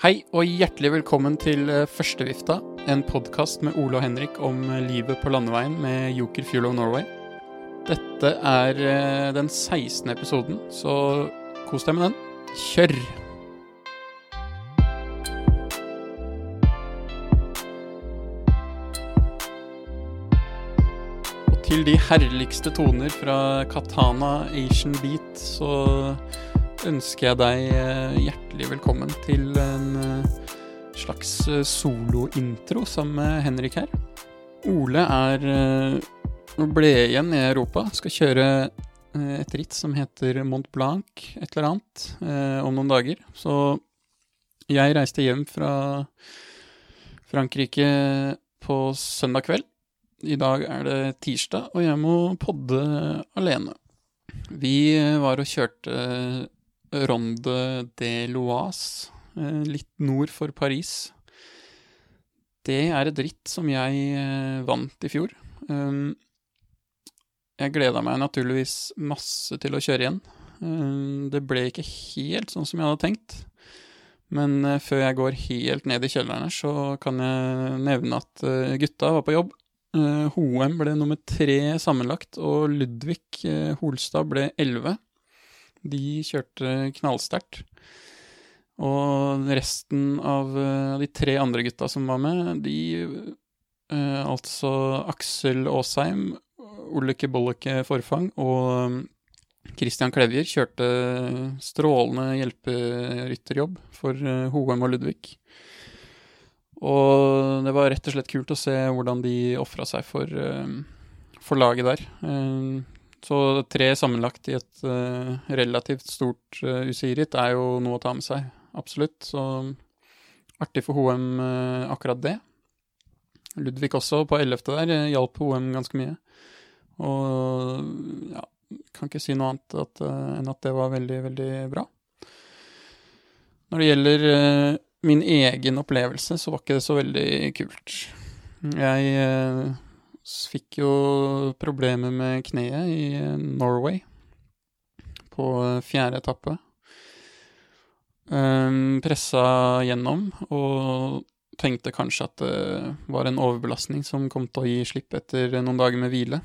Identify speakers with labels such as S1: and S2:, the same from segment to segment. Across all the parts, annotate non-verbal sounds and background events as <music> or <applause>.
S1: Hei og hjertelig velkommen til eh, Førstevifta, en podkast med Ole og Henrik om eh, livet på landeveien med Joker Fuel of Norway. Dette er eh, den 16. episoden, så kos deg med den. Kjør! Og til de herligste toner fra Katana Asian Beat, så ønsker jeg deg eh, hjertelig velkommen til en eh, slags eh, solointro sammen med Henrik her. Ole er ble igjen i Europa, skal kjøre et ritt som heter Mont Blanc et eller annet om noen dager. Så jeg reiste hjem fra Frankrike på søndag kveld. I dag er det tirsdag, og jeg må podde alene. Vi var og kjørte Ronde de Loise, eh, litt nord for Paris. Det er et ritt som jeg eh, vant i fjor. Um, jeg gleda meg naturligvis masse til å kjøre igjen. Um, det ble ikke helt sånn som jeg hadde tenkt. Men eh, før jeg går helt ned i kjelleren her, så kan jeg nevne at gutta var på jobb. Hoem ble nummer tre sammenlagt, og Ludvig Holstad ble elleve. De kjørte knallsterkt. Og resten av uh, de tre andre gutta som var med, de uh, Altså Aksel Aasheim, Olleke Bolleke Forfang og Christian Klevjer kjørte strålende hjelperytterjobb for Hoem og Ludvig. Og det var rett og slett kult å se hvordan de ofra seg for, for laget der. Så tre sammenlagt i et uh, relativt stort uh, UCI-ritt er jo noe å ta med seg, absolutt. Så artig for HM uh, eh, akkurat det. Ludvig også, på 11. der, hjalp HM ganske mye. Og ja, kan ikke si noe annet at, enn at det var veldig, veldig bra. Når det gjelder min egen opplevelse, så var ikke det så veldig kult. Jeg fikk jo problemer med kneet i eh, Norway på eh, fjerde etappe. Um, pressa gjennom og tenkte kanskje at det var en overbelastning som kom til å gi slipp etter noen dager med hvile.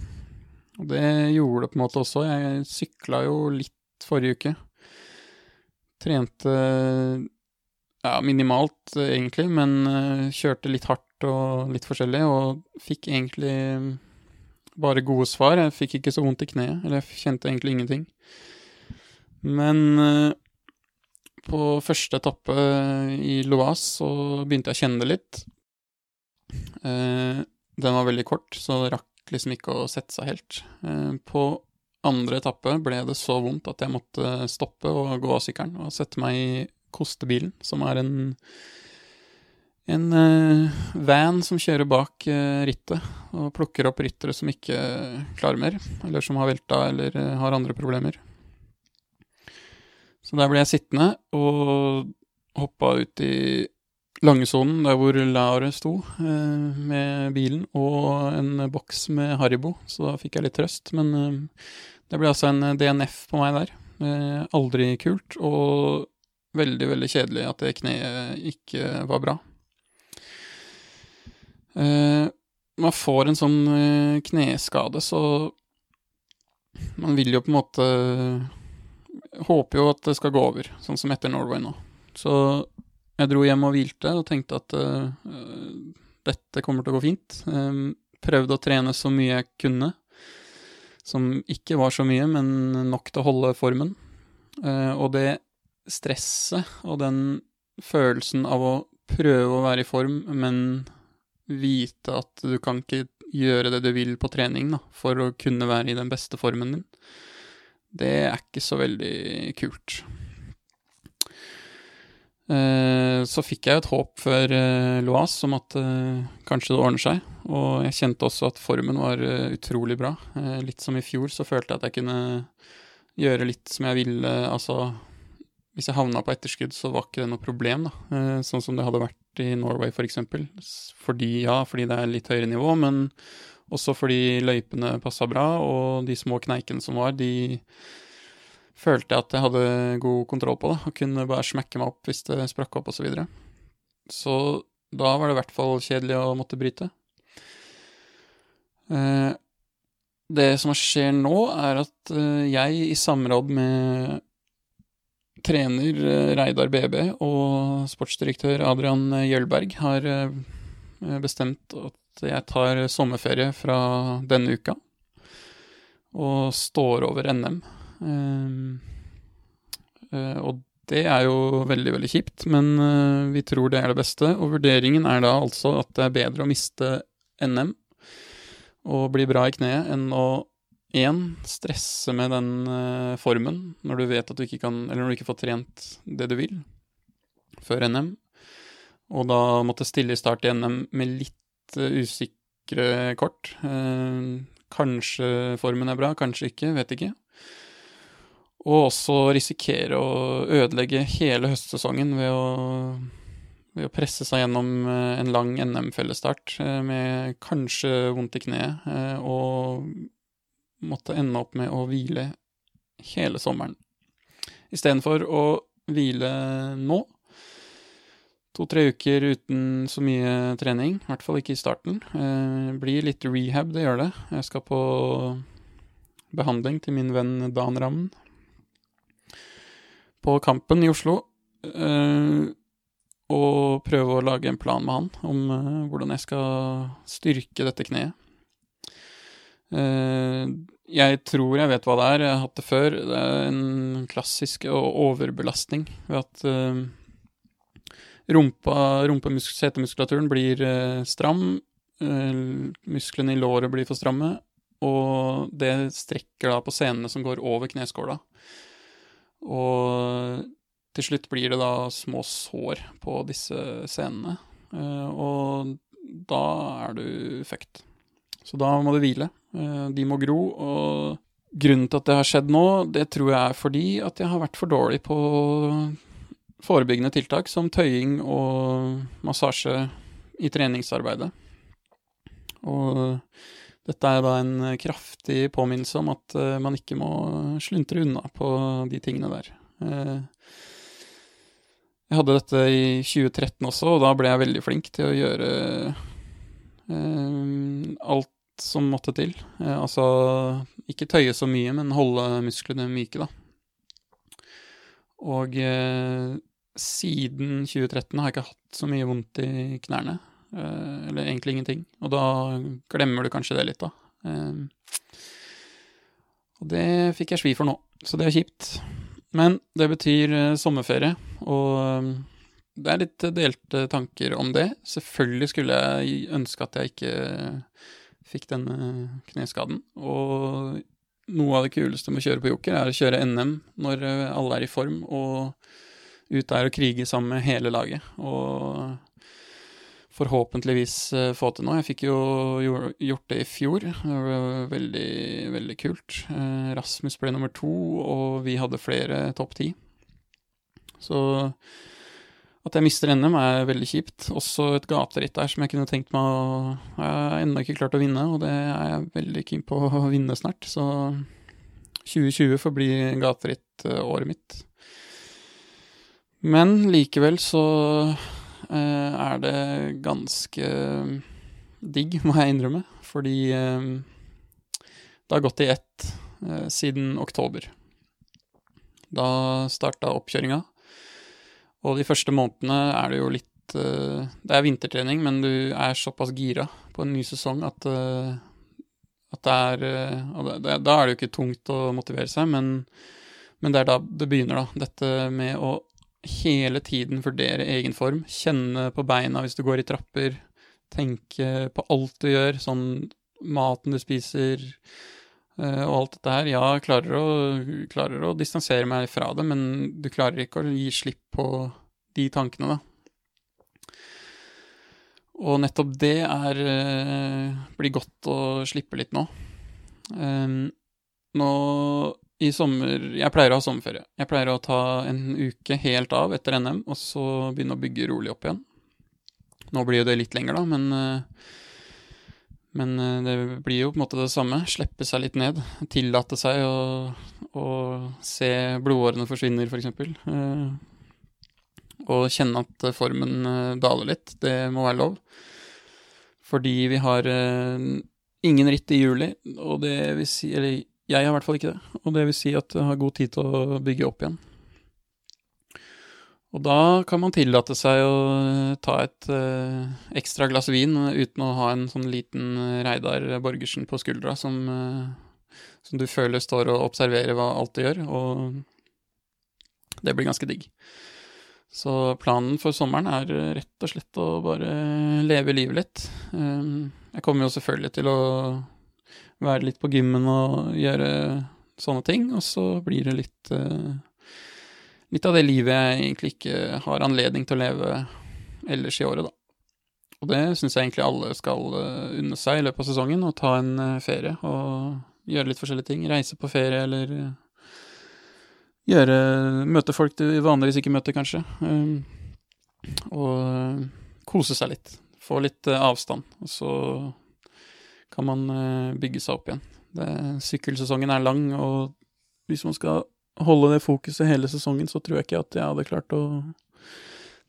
S1: Og det gjorde det på en måte også. Jeg sykla jo litt forrige uke. Trente ja, minimalt egentlig, men kjørte litt hardt og litt forskjellig, og fikk egentlig bare gode svar. Jeg fikk ikke så vondt i kneet, eller jeg kjente egentlig ingenting. Men eh, på første etappe i Loas så begynte jeg å kjenne det litt. Eh, den var veldig kort, så det rakk liksom ikke å sette seg helt. Eh, på andre etappe ble det så vondt at jeg måtte stoppe og gå av sykkelen og sette meg i kostebilen, som er en en uh, van som kjører bak uh, rittet og plukker opp ryttere som ikke klarer mer, eller som har velta eller uh, har andre problemer. Så der ble jeg sittende og hoppa ut i langesonen, der hvor Laure sto med bilen, og en boks med Haribo, så da fikk jeg litt trøst. Men det ble altså en DNF på meg der. aldri kult, og veldig, veldig kjedelig at det kneet ikke var bra. Uh, man får en sånn uh, kneskade, så man vil jo på en måte Håper jo at det skal gå over, sånn som etter Norway nå. Så jeg dro hjem og hvilte og tenkte at uh, dette kommer til å gå fint. Um, prøvde å trene så mye jeg kunne, som ikke var så mye, men nok til å holde formen. og det stresset og den følelsen av å prøve å være i form, men vite at du kan ikke gjøre det du vil på trening da, for å kunne være i den beste formen din. Det er ikke så veldig kult. Eh, så fikk jeg et håp før eh, Loas om at eh, kanskje det ordner seg. Og jeg kjente også at formen var utrolig bra. litt som i fjor så følte jeg at jeg kunne gjøre litt som jeg ville. Altså hvis jeg havna på etterskudd, så var ikke det noe problem, da. sånn som det hadde vært i Norway, f.eks. For fordi, ja, fordi det er litt høyere nivå, men også fordi løypene passa bra, og de små kneikene som var, de følte jeg at jeg hadde god kontroll på det, og kunne bare smekke meg opp hvis det sprakk opp osv. Så, videre. så da var det i hvert fall kjedelig å måtte bryte. Eh, det som skjer nå, er at eh, jeg i samråd med trener eh, Reidar BB og sportsdirektør Adrian Jølberg har bestemt at jeg tar sommerferie fra denne uka og står over NM. Og det er jo veldig, veldig kjipt, men vi tror det er det beste. Og vurderingen er da altså at det er bedre å miste NM og bli bra i kneet enn å én, stresse med den uh, formen når du vet at du ikke kan Eller når du ikke får trent det du vil før NM, og da måtte stille i start i NM med litt uh, usikre kort. Uh, kanskje formen er bra, kanskje ikke, vet ikke. Og også risikere å ødelegge hele høstsesongen ved å ved å presse seg gjennom en lang NM-fellesstart med kanskje vondt i kneet, og måtte ende opp med å hvile hele sommeren. Istedenfor å hvile nå, to-tre uker uten så mye trening, i hvert fall ikke i starten. Blir litt rehab, det gjør det. Jeg skal på behandling til min venn Dan Rammen på Kampen i Oslo og prøve å lage en plan med han om eh, hvordan jeg skal styrke dette kneet. Uh, jeg tror jeg vet hva det er, jeg har hatt det før. Det er en klassisk overbelastning ved at uh, rumpa, setemuskulaturen blir stram, musklene i låret blir for stramme, og det strekker da på senene som går over kneskåla. Og til slutt blir det da små sår på disse scenene, eh, og da er du fucked. Så da må du hvile. Eh, de må gro, og grunnen til at det har skjedd nå, det tror jeg er fordi at jeg har vært for dårlig på forebyggende tiltak som tøying og massasje i treningsarbeidet. Og dette er da en kraftig påminnelse om at eh, man ikke må sluntre unna på de tingene der. Jeg hadde dette i 2013 også, og da ble jeg veldig flink til å gjøre eh, alt som måtte til. Eh, altså ikke tøye så mye, men holde musklene myke, da. Og eh, siden 2013 har jeg ikke hatt så mye vondt i knærne. Eh, eller egentlig ingenting. Og da glemmer du kanskje det litt, da. Eh, og det fikk jeg svi for nå, så det er kjipt. Men det betyr eh, sommerferie, og eh, det er litt delte tanker om det. Selvfølgelig skulle jeg ønske at jeg ikke fikk denne kneskaden. Og noe av det kuleste med å kjøre på joker, er å kjøre NM når eh, alle er i form, og ut der og krige sammen med hele laget. Og forhåpentligvis uh, få til noe. Jeg fikk jo gjort det i fjor. Det var veldig, veldig kult. Rasmus ble nummer to, og vi hadde flere topp ti. Så at jeg mister NM er veldig kjipt. Også et gateritt der som jeg kunne tenkt meg å har ennå ikke klart å vinne, og det er jeg veldig keen på å vinne snart. Så 2020 får bli gaterittåret mitt. Men likevel så Eh, er det ganske digg, <laughs> må jeg innrømme. Fordi eh, det har gått i ett eh, siden oktober. Da starta oppkjøringa. Og de første månedene er det jo litt Det er vintertrening, men du er såpass gira på en ny sesong at, at det er det, Da er det jo ikke tungt å motivere seg, men, men det er da det begynner, da. Dette med å hele tiden vurdere egen form. Kjenne på beina hvis du går i trapper. Tenke på alt du gjør, sånn maten du spiser og alt dette her. Ja, klarer å, klarer å distansere meg fra det, men du klarer ikke å gi slipp på de tankene, da. Og nettopp det er uh, blir godt å slippe litt nå. Um, nå i sommer Jeg pleier å ha sommerferie. Jeg pleier å ta en uke helt av etter NM, og så begynne å bygge rolig opp igjen. Nå blir jo det litt lenger, da, men, eh, Men eh, det blir jo på en måte det samme. Slippe seg litt ned. Tillate seg å, å se blodårene forsvinner, f.eks. For eksempel. og kjenne at formen eh, daler litt. Det må være lov. Fordi vi har eh, ingen ritt i juli, og det vil si Eller jeg har i hvert fall ikke det. Og det vil si at jeg har god tid til å bygge opp igjen. Og da kan man tillate seg å ta et uh, ekstra glass vin uten å ha en sånn liten Reidar Borgersen på skuldra som, uh, som du føler står og observerer hva alt du gjør, og det blir ganske digg. Så planen for sommeren er rett og slett å bare leve livet litt. Um, jeg kommer jo selvfølgelig til å være litt på gymmen og gjøre sånne ting, og så blir det litt uh, litt av det livet jeg egentlig ikke har anledning til å leve ellers i året, da. Og det syns jeg egentlig alle skal uh, unne seg i løpet av sesongen, å ta en uh, ferie og gjøre litt forskjellige ting. Reise på ferie eller uh, gjøre Møte folk du vanligvis ikke møter, kanskje. Um, og kose seg litt. Få litt avstand. Og så kan man bygge seg opp igjen. Det, sykkelsesongen er lang, og hvis man skal holde det fokuset hele sesongen, så tror jeg ikke at jeg hadde klart å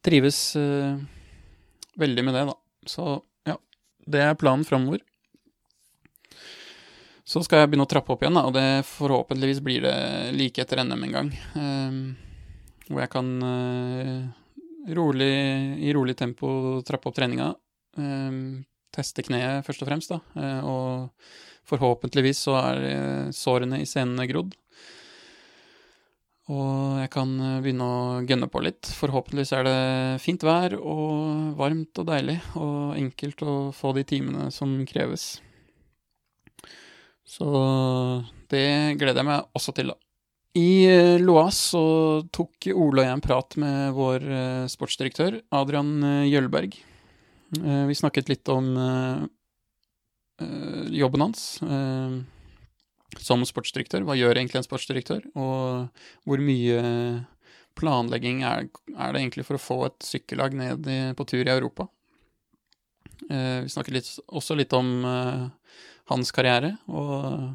S1: trives uh, veldig med det, da. Så ja, det er planen framover. Så skal jeg begynne å trappe opp igjen, da, og det forhåpentligvis blir det like etter NM en gang. Um, hvor jeg kan uh, rolig, i rolig tempo trappe opp treninga. Teste kneet først og fremst, da. Uh, og forhåpentligvis så er sårene i senene grodd. Og jeg kan eh, begynne å gønne på litt. Forhåpentligvis er det fint vær og varmt og deilig, og enkelt å få de timene som kreves. Så det gleder jeg meg også til, da. I eh, Loas så tok Ole og jeg en prat med vår eh, sportsdirektør, Adrian Jølberg. Vi snakket litt om jobben hans som sportsdirektør. Hva gjør egentlig en sportsdirektør, og hvor mye planlegging er, er det egentlig for å få et sykkellag ned i, på tur i Europa? Eh, vi snakker litt, også litt om eh, hans karriere og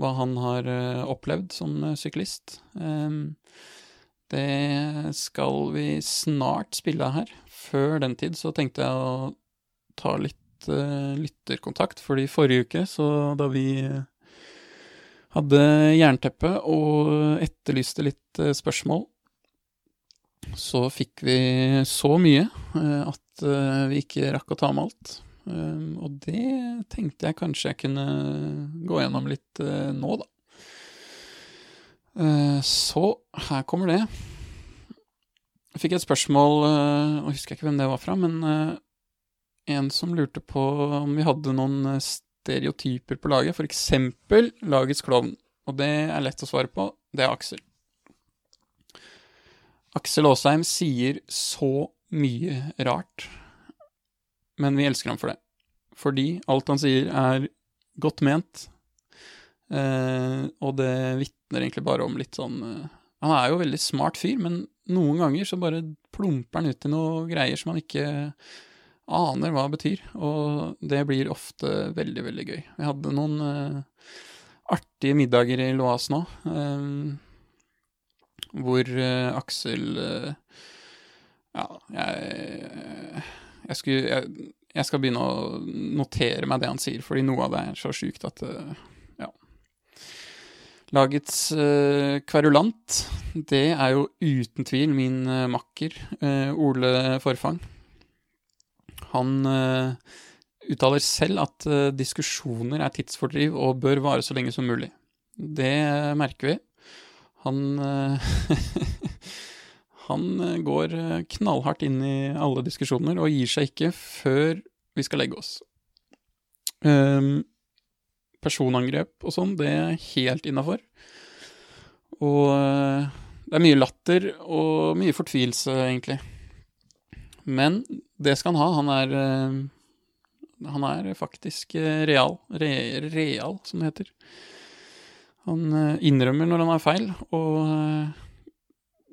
S1: hva han har eh, opplevd som eh, syklist. Eh, det skal vi snart spille her. Før den tid så tenkte jeg å ta litt eh, lytterkontakt, fordi forrige uke, så da vi hadde jernteppe og etterlyste litt eh, spørsmål. Så fikk vi så mye eh, at eh, vi ikke rakk å ta med alt. Og det tenkte jeg kanskje jeg kunne gå gjennom litt nå, da. Så her kommer det. Jeg fikk et spørsmål, og husker ikke hvem det var fra, men en som lurte på om vi hadde noen stereotyper på laget, f.eks. lagets klovn. Og det er lett å svare på. Det er Aksel. Aksel Aasheim sier så mye rart, men vi elsker ham for det. Fordi alt han sier, er godt ment, eh, og det vitner egentlig bare om litt sånn eh, Han er jo veldig smart fyr, men noen ganger så bare plumper han ut i noe greier som han ikke aner hva det betyr, og det blir ofte veldig, veldig gøy. Vi hadde noen uh, artige middager i Loas nå, um, hvor uh, Aksel uh, Ja, jeg, jeg, skulle, jeg, jeg skal begynne å notere meg det han sier, fordi noe av det er så sjukt at Ja. Lagets kverulant, det er jo uten tvil min makker Ole Forfang. Han uh, uttaler selv at uh, diskusjoner er tidsfordriv og bør vare så lenge som mulig. Det uh, merker vi. Han <laughs> Han går knallhardt inn i alle diskusjoner og gir seg ikke før vi skal legge oss. Um, personangrep og sånn, det er helt innafor. Og det er mye latter og mye fortvilelse, egentlig. Men det skal han ha. Han er, uh, han er faktisk uh, real. Re, real, som det heter. Han uh, innrømmer når han har feil, og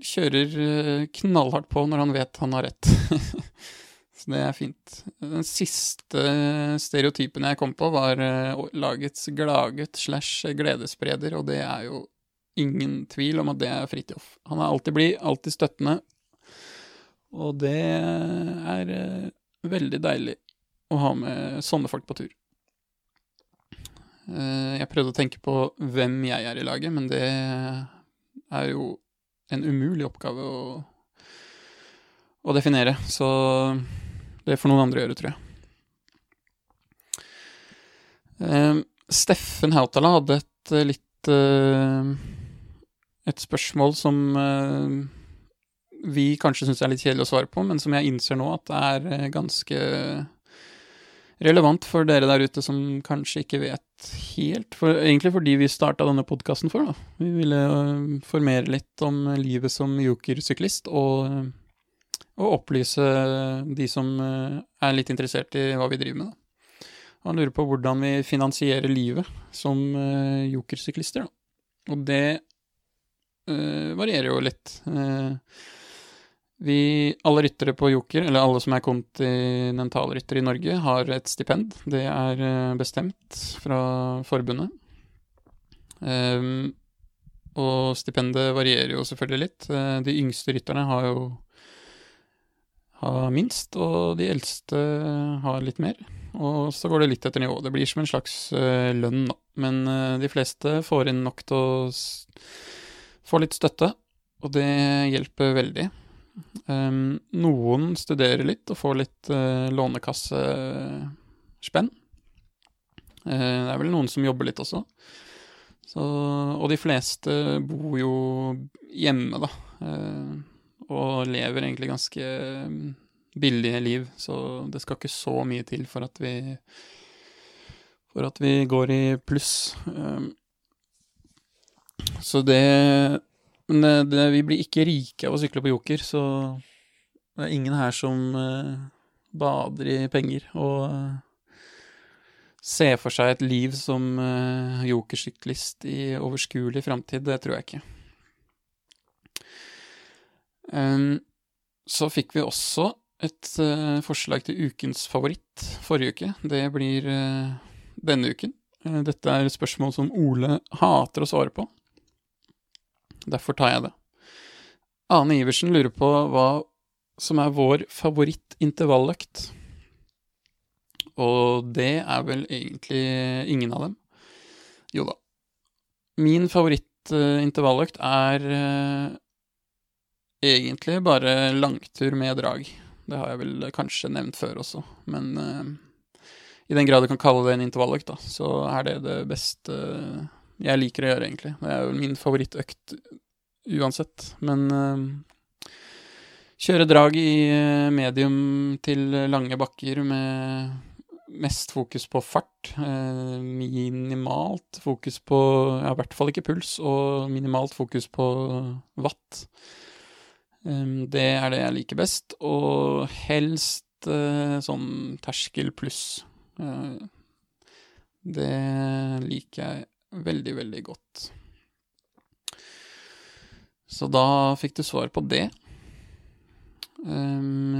S1: kjører knallhardt på når han vet han har rett. <laughs> Så det er fint. Den siste stereotypen jeg kom på, var lagets gladgutt slash gledesspreder, og det er jo ingen tvil om at det er Fridtjof. Han er alltid blid, alltid støttende, og det er uh, veldig deilig å ha med sånne folk på tur. Uh, jeg prøvde å tenke på hvem jeg er i laget, men det er jo en umulig oppgave å, å definere. Så det får noen andre gjøre, tror jeg. Uh, Steffen Hautala hadde et litt Et spørsmål som vi kanskje syns er litt kjedelig å svare på, men som jeg innser nå at det er ganske relevant for dere der ute som kanskje ikke vet helt. For, egentlig fordi vi starta denne podkasten for. Da. Vi ville uh, formere litt om livet som jokersyklist, og, og opplyse de som uh, er litt interessert i hva vi driver med. Da. Han lurer på hvordan vi finansierer livet som jokersyklister. Og det varierer jo litt. Uh, vi, alle ryttere på Joker, eller alle som er kontinentalryttere i Norge, har et stipend. Det er eh, bestemt fra forbundet. Um, og stipendet varierer jo selvfølgelig litt. Eh, de yngste rytterne har jo har minst, og de eldste har litt mer. Og så går det litt etter nivå. Det blir som en slags uh, lønn, da. Men de fleste får inn nok til å få litt støtte, og det hjelper veldig. Um, noen studerer litt og får litt uh, lånekassespenn. Uh, det er vel noen som jobber litt også. Så, og de fleste bor jo hjemme, da. Uh, og lever egentlig ganske billige liv, så det skal ikke så mye til for at vi For at vi går i pluss. Um, så det men det, det, vi blir ikke rike av å sykle på Joker, så det er ingen her som uh, bader i penger og uh, ser for seg et liv som jokersyklist i overskuelig framtid. Det tror jeg ikke. Så fikk vi også et forslag til ukens favoritt forrige uke. Det blir denne uken. Dette er et spørsmål som Ole hater å svare på. Derfor tar jeg det. Ane Iversen lurer på hva som er vår favorittintervalløkt. Og det er vel egentlig ingen av dem. Jo da. Min favorittintervalløkt er uh, egentlig bare langtur med drag. Det har jeg vel kanskje nevnt før også, men uh, i den grad du kan kalle det en intervalløkt, da, så er det det beste jeg liker å gjøre, egentlig. Det er jo min favorittøkt uansett. Men uh, kjøre drag i eh, medium til lange bakker med mest fokus på fart. Uh, minimalt fokus på Ja, i hvert fall ikke puls, og minimalt fokus på watt. Um, det er det jeg liker best, og helst uh, sånn terskel pluss. det liker jeg veldig, veldig godt. Så da fikk du svar på det. Um,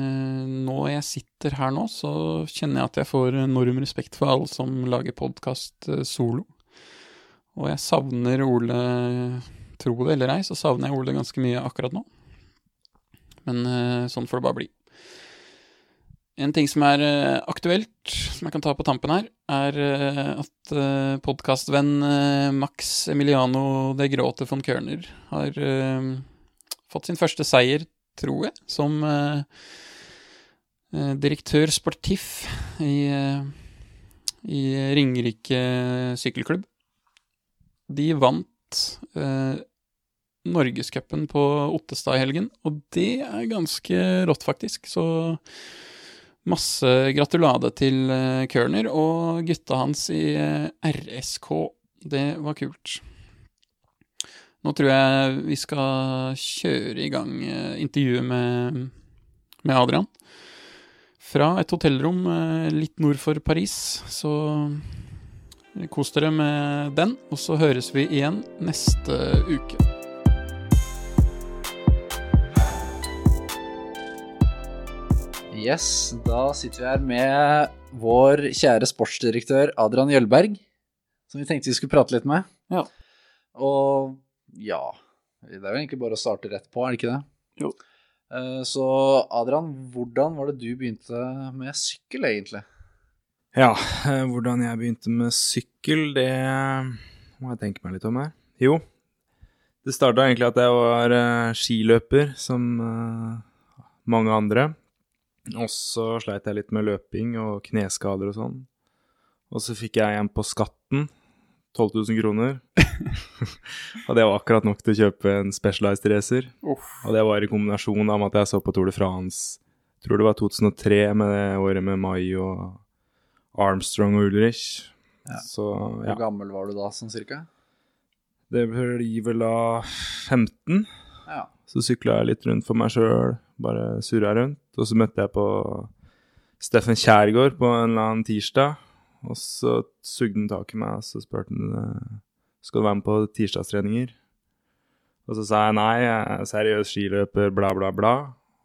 S1: nå jeg sitter her nå, så kjenner jeg at jeg får enorm respekt for alle som lager podkast uh, solo. Og jeg savner Ole, tro det eller ei, så savner jeg Ole ganske mye akkurat nå. Men uh, sånn får det bare bli. En ting som er uh, aktuelt, som jeg kan ta på tampen her, er uh, at uh, podkastvenn Max Emiliano de Grote von Körner har fått sin første seier, tror jeg, som direktør sportiff i, i Ringerike sykkelklubb. De vant Norgescupen på Ottestad i helgen, og det er ganske rått, faktisk. Så Masse gratulade til uh, Kerner og gutta hans i eh, RSK. Det var kult. Nå tror jeg vi skal kjøre i gang uh, intervjuet med, med, Adrian. Fra et hotellrom litt nord for Paris. Så kos dere med den, og så høres vi igjen neste uke.
S2: Yes, da sitter vi her med vår kjære sportsdirektør Adrian Jølberg, som vi tenkte vi skulle prate litt med.
S1: Ja.
S2: Og ja, det er jo egentlig bare å starte rett på, er det ikke det?
S1: Jo.
S2: Eh, Så Adrian, hvordan var det du begynte med sykkel, egentlig?
S3: Ja, eh, hvordan jeg begynte med sykkel, det må jeg tenke meg litt om her. Jo, det starta egentlig at jeg var eh, skiløper, som mange andre. Og så sleit jeg litt med løping og kneskader og sånn. Og så fikk jeg en på skatten 12 000 kroner. og det var akkurat nok til å kjøpe en Specialized racer. Og det var i kombinasjon med at jeg så på Tour de France. Tror det var 2003 med det året med Mai og Armstrong og Ulrich.
S2: Ja.
S3: Så
S2: Hvor gammel var du da, sånn cirka?
S3: Det blir vel da 15.
S2: Ja.
S3: Så sykla jeg litt rundt for meg sjøl, bare surra rundt. Og så møtte jeg på Steffen Kjærgaard på en eller annen tirsdag. Og så sugde han tak i meg og så spurte han eh, skal du være med på tirsdagstreninger. Og så sa jeg nei, jeg er seriøs skiløper, bla, bla, bla.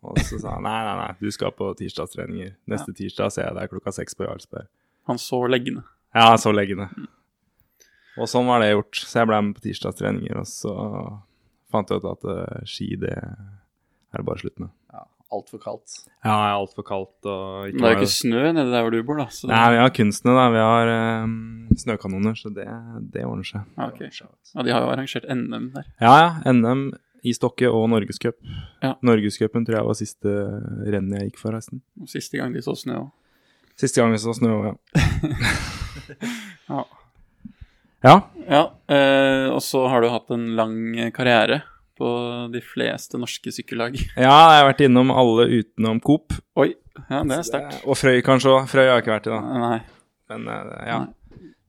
S3: Og så sa han nei, nei, nei, du skal på tirsdagstreninger. Neste tirsdag ser jeg deg klokka seks på Jarlsberg.
S1: Han så leggende.
S3: Ja, han så leggende. Og sånn var det gjort. Så jeg ble med på tirsdagstreninger, og så fant jeg ut at uh, ski, det er det bare slutt med.
S2: ja. Altfor kaldt.
S3: Ja, det er altfor kaldt og
S1: Men det er jo ikke snø nede der hvor du bor, da. Så
S3: Nei, vi har kunstene, da. Vi har um, snøkanoner, så det, det ordner seg.
S1: ja, ok. ja, de har jo arrangert NM der.
S3: Ja, ja. NM i Stokke og Norgescup.
S1: Ja.
S3: Norgescupen tror jeg var siste rennet jeg gikk, for
S1: Og Siste gang de så snø òg.
S3: Siste gang vi så snø, ja. <laughs>
S1: Ja.
S3: Ja.
S1: Ja, eh, og så har du hatt en lang karriere på de fleste norske sykkellag. <laughs>
S3: ja, jeg har vært innom alle utenom Coop.
S1: Oi, ja, det er sterkt.
S3: Og Frøy kanskje òg. Frøy har jeg ikke vært i, da.
S1: Nei.
S3: Men eh, ja.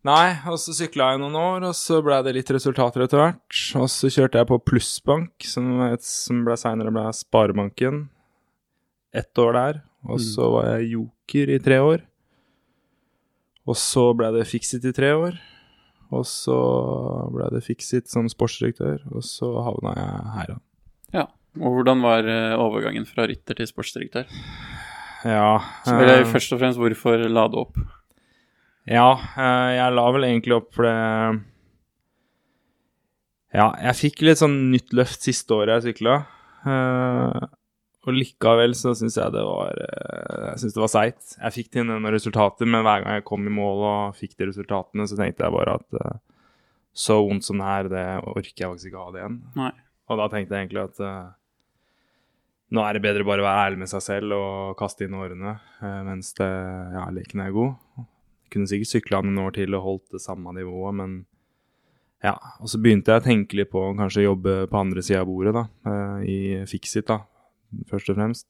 S3: Nei, og så sykla jeg noen år, og så ble det litt resultater etter hvert. Og så kjørte jeg på Plussbank, som, som ble seinere ble Sparebanken. Ett år der. Og så var jeg joker i tre år. Og så ble det Fixit i tre år. Og så ble det Fixit som sportsdirektør, og så havna jeg her.
S1: Ja. Og hvordan var eh, overgangen fra rytter til sportsdirektør?
S3: Ja.
S1: Så, vil
S3: jeg
S1: først og fremst, hvorfor la du opp?
S3: Ja, eh, jeg la vel egentlig opp for det Ja, jeg fikk litt sånn nytt løft siste året jeg sykla. Og likevel så syns jeg det var eh, Jeg synes det var seigt. Jeg fikk til noen resultater, men hver gang jeg kom i mål og fikk de resultatene, så tenkte jeg bare at uh, så vondt som det er, det orker jeg faktisk ikke ha det igjen.
S1: Nei.
S3: Og da tenkte jeg egentlig at uh, nå er det bedre bare å være ærlig med seg selv og kaste inn årene uh, mens det, ja, leken er god. Jeg kunne sikkert sykla noen år til og holdt det samme nivået, men ja. Og så begynte jeg å tenke litt på å kanskje jobbe på andre sida av bordet, da, i Fixit, da, først og fremst.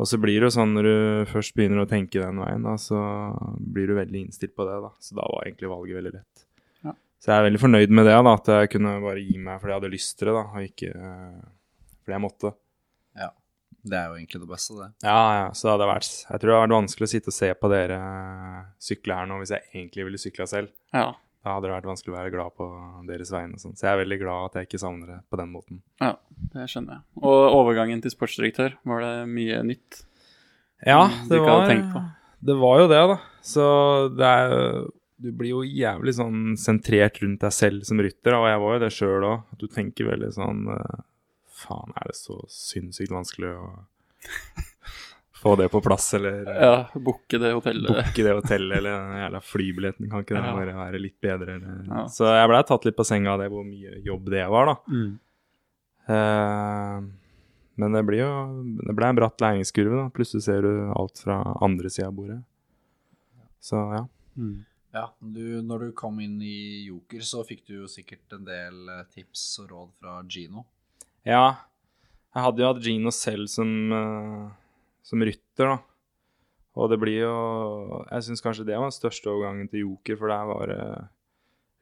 S3: Og så blir det jo sånn når du først begynner å tenke den veien, da, så blir du veldig innstilt på det, da. Så da var egentlig valget veldig lett.
S1: Ja.
S3: Så jeg er veldig fornøyd med det, da, at jeg kunne bare gi meg fordi jeg hadde lyst til det, da, og ikke eh, fordi jeg måtte.
S2: Ja. Det er jo egentlig det beste, det.
S3: Ja, ja, så det hadde vært Jeg tror det hadde vært vanskelig å sitte og se på dere sykle her nå hvis jeg egentlig ville sykla selv.
S1: Ja.
S3: Da hadde det vært vanskelig å være glad på deres vegne sånn. Så jeg er veldig glad at jeg ikke savner det på den måten.
S1: ja, det skjønner jeg. Og overgangen til sportsdirektør, var det mye nytt?
S3: Ja, det var, det var jo det, da. Så det er Du blir jo jævlig sånn sentrert rundt deg selv som rytter, og jeg var jo det sjøl òg. At du tenker veldig sånn eh, Faen, er det så sinnssykt vanskelig å få det på plass, eller eh,
S1: Ja, booke det hotellet.
S3: booke det hotellet eller den jævla flybilletten. Kan ikke det
S1: Ja.
S3: bare være litt bedre? Eller?
S1: Ja.
S3: Så jeg blei tatt litt på senga av det, hvor mye jobb det var, da.
S1: Mm.
S3: Uh, men det blir jo Det ble en bratt læringskurve, da. Plutselig ser du alt fra andre sida av bordet. Så ja.
S1: Mm.
S2: Ja, du, når du kom inn i Joker, så fikk du jo sikkert en del eh, tips og råd fra Gino.
S3: Ja, jeg hadde jo hatt Gino selv som, eh, som rytter, da. Og det blir jo Jeg syns kanskje det var den største overgangen til Joker, for der var det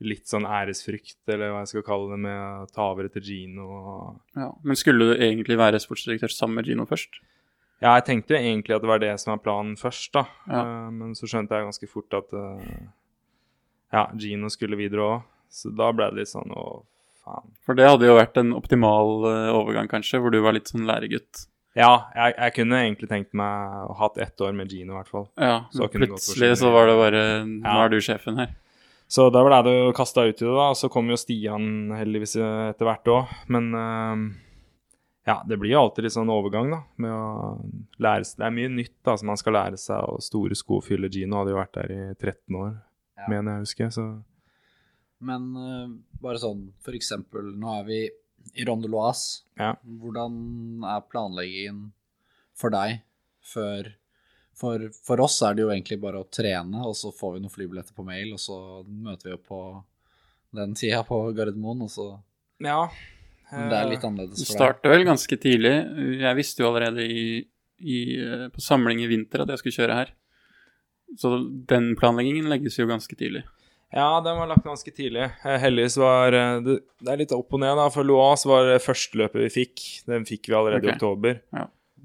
S3: litt sånn æresfrykt, eller hva jeg skal kalle det, med å ta over etter Gino. Og...
S1: Ja. Men skulle du egentlig være sportsdirektør sammen med Gino først?
S3: Ja, jeg tenkte jo egentlig at det var det som var planen først, da.
S1: Ja.
S3: Eh, men så skjønte jeg ganske fort at eh, ja, Gino skulle videre òg. Så da ble det litt sånn å, faen.
S1: For det hadde jo vært en optimal eh, overgang, kanskje, hvor du var litt sånn læregutt.
S3: Ja, jeg, jeg kunne egentlig tenkt meg å hatt ett år med Gino, i hvert fall.
S1: Ja,
S3: Så
S1: plutselig så var det bare Nå
S3: Ja.
S1: er du sjefen her.
S3: Så da ble det jo kasta ut i det, da. Så kom jo Stian heldigvis etter hvert òg. Men uh, ja, det blir jo alltid litt sånn overgang, da. Med å lære seg Det er mye nytt da, som man skal lære seg, og store sko fyller Gino. Hadde jo vært der i 13 år,
S2: Ja.
S3: mener jeg å huske. Så
S2: Men uh, bare sånn, for eksempel, nå er vi i Rondeloise.
S3: ja.
S2: Hvordan er planleggingen for deg før for, for oss er det jo egentlig bare å trene, og så får vi noen flybilletter på mail, og så møter vi jo på den tida på Gardermoen, og så
S3: ja.
S2: Men det er litt
S3: eh,
S2: annerledes for deg.
S1: starter vel ganske tidlig. Jeg visste jo allerede i, i, eh, på samling i vinter at jeg skulle kjøre her. Så den planleggingen legges jo ganske tidlig.
S3: Ja, den var lagt ganske tidlig. Eh, Heldigvis var eh, det, det er litt opp og ned, da. For Loas var det første løpet vi fikk. Den fikk vi allerede
S1: okay.
S3: i oktober.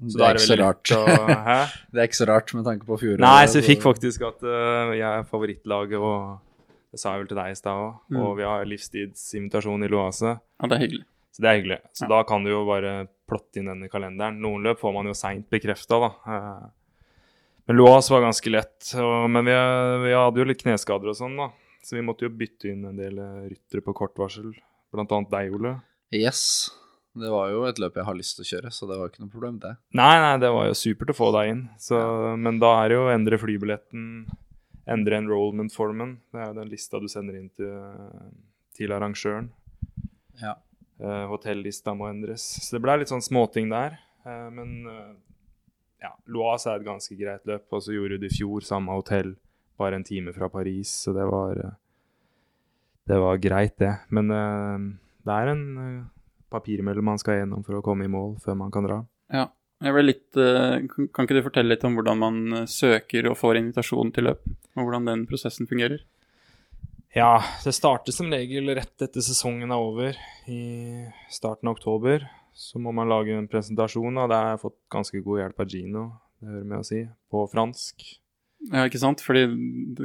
S3: Så
S2: Det er
S3: er
S2: ikke så rart.
S3: å <laughs>
S2: Det er ikke så rart med tanke på fjoråret.
S3: Nei, så vi fikk faktisk at uh, jeg er favorittlaget, og det sa jeg vel til deg i stad òg.
S1: Mm.
S3: Og vi har livstidsinvitasjon i Loase,
S1: Ja, det er hyggelig.
S3: så det er hyggelig. Så
S1: Ja.
S3: da kan du jo bare plotte inn denne kalenderen. Noen løp får man jo seint bekrefta, da. Men Loas var ganske lett. Og, men vi, vi hadde jo litt kneskader og sånn, da. Så vi måtte jo bytte inn en del eh, ryttere på kort varsel. Blant annet deg, Ole.
S2: Yes. Det var jo et løp jeg har lyst til å kjøre, så det var ikke noe problem, det.
S3: Nei, nei, det var jo supert å få deg inn. Så, Men da er det jo å endre flybilletten, endre enrollment-formen. Det er jo den lista du sender inn til, til arrangøren.
S2: Ja.
S3: Eh, hotellista må endres. Så det ble litt sånn småting der. Eh, men eh, ja, Loas er et ganske greit løp, og så gjorde du det i fjor, samme hotell, bare en time fra Paris, så det var eh, Det var greit, det. Men eh, det er en uh, papirmølle man skal gjennom for å komme i mål før man kan dra.
S1: Ja. Jeg ble litt, eh, kan ikke du fortelle litt om hvordan man eh, søker og får invitasjon til løp? Og hvordan den prosessen fungerer?
S3: Ja, det starter som regel rett etter sesongen er over, i starten av oktober. Så må man lage en presentasjon, og der har jeg fått ganske god hjelp av Gino, det hører med å si, på fransk.
S1: Ja, ikke sant? Fordi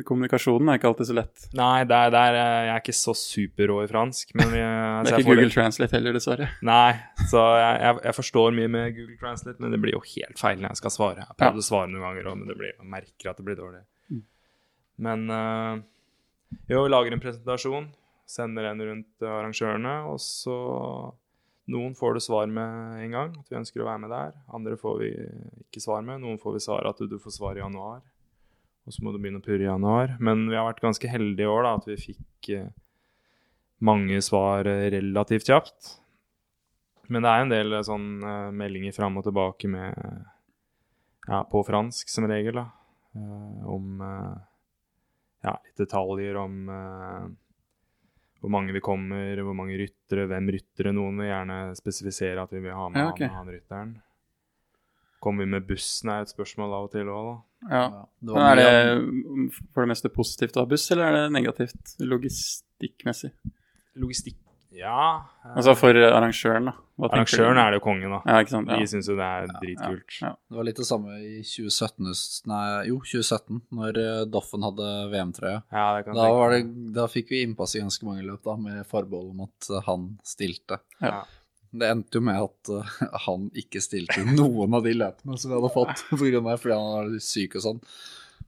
S1: kommunikasjonen er ikke alltid så lett.
S3: Nei, det er, det er, jeg er ikke så superrå i fransk, men jeg, <laughs>
S1: Det er ikke
S3: Google
S1: Google Translate heller, dessverre.
S3: Nei, så jeg, jeg, forstår mye med Google Translate, men det blir jo helt feil når jeg skal svare. Jeg prøvde
S1: Ja.
S3: å svare noen ganger òg, men det blir, jeg merker at det blir dårlig.
S1: Mm.
S3: Men uh, jo, lager en presentasjon, sender en rundt arrangørene, og så Noen får du svar med en gang, at vi ønsker å være med der. Andre får vi ikke svar med. Noen får vi svar at du får svar i januar. Og så må du begynne å purre i januar. Men vi har vært ganske heldige i år, da, at vi fikk eh, mange svar eh, relativt kjapt. Men det er en del eh, sånn meldinger fram og tilbake med Ja, på fransk som regel, da. Eh, om Ja, litt detaljer om hvor mange vi kommer, hvor mange ryttere, hvem ryttere. Noen vil gjerne spesifisere at vi vil ha med
S1: Ja, okay.
S3: han, han rytteren. Kommer vi med bussen, er et spørsmål av og til òg, da.
S1: Ja.
S2: Det
S1: Men er det for det meste positivt å ha buss, eller er det negativt logistikkmessig?
S3: Logistikk Ja. eh,
S1: Altså for arrangøren, da. Hva
S3: Arrangøren er det jo kongen, da.
S1: Ja, ikke sant.
S3: De
S1: Ja.
S3: syns jo det er dritkult.
S1: Ja.
S2: Det var litt det samme i 2017, nei, jo, 2017, når eh, Doffen hadde VM-trøya.
S3: Ja, det kan jeg
S2: Da,
S3: tenke
S2: var det, da fikk vi innpass i ganske mange løp, da, med forbehold om at han stilte.
S3: Ja.
S2: Det endte jo med at uh, han ikke stilte noen av de løpene som vi hadde fått, <laughs> grunn av fordi han var syk og sånn.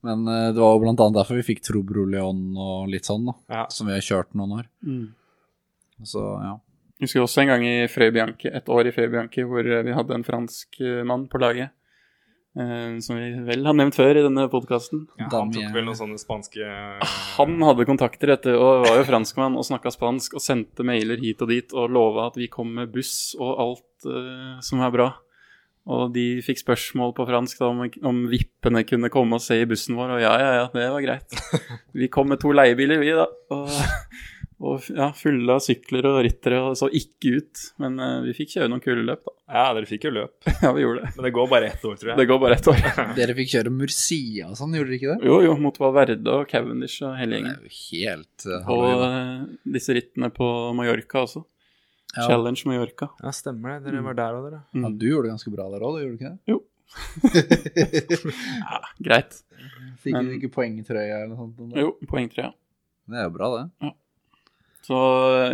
S2: Men uh, det var jo blant annet derfor vi fikk Trobro Leon og litt sånn, da,
S3: Ja.
S2: som vi har kjørt noen år.
S1: Mm.
S2: Så ja.
S1: Jeg husker også en gang i Frøy Bianchi, et år i Frøy Bianchi, hvor eh, vi hadde en fransk mann på laget. Eh, som vi vel har nevnt før i denne podkasten.
S3: Ja, han tok vel noen sånne spanske
S1: Han hadde kontakter etter, og var jo franskmann og snakka spansk og sendte mailer hit og dit og lova at vi kom med buss og alt uh, som er bra. Og de fikk spørsmål på fransk da, om, om vippene kunne komme og se i bussen vår, og ja, ja, ja, det var greit. <laughs> Vi kom med to leiebiler, vi, da. Og, og ja, fulle av sykler og ryttere, og så ikke ut. Men uh, vi fikk kjøre noen kule løp, da.
S3: Ja, dere fikk jo løp. <laughs>
S1: Ja, vi gjorde det.
S3: Men det går bare ett år, tror jeg.
S1: Det går bare ett år. <laughs>
S2: Dere fikk kjøre Murcia og sånn, gjorde dere ikke det?
S1: Jo, jo, mot Valverde og Cavendish og hele
S2: Det
S1: gjengen.
S2: er jo helt uh,
S1: Og uh, disse rittene på Mallorca også.
S2: ja.
S1: Challenge Mallorca.
S3: Ja, stemmer det. Dere var der òg, dere.
S2: ja, du gjorde det ganske bra der òg, gjorde du ikke det?
S1: Jo. <laughs> Ja, greit.
S2: Fikk du ikke poengtrøya eller noe sånt?
S1: Jo, poengtrøya.
S2: Det er jo bra, det.
S1: Så Så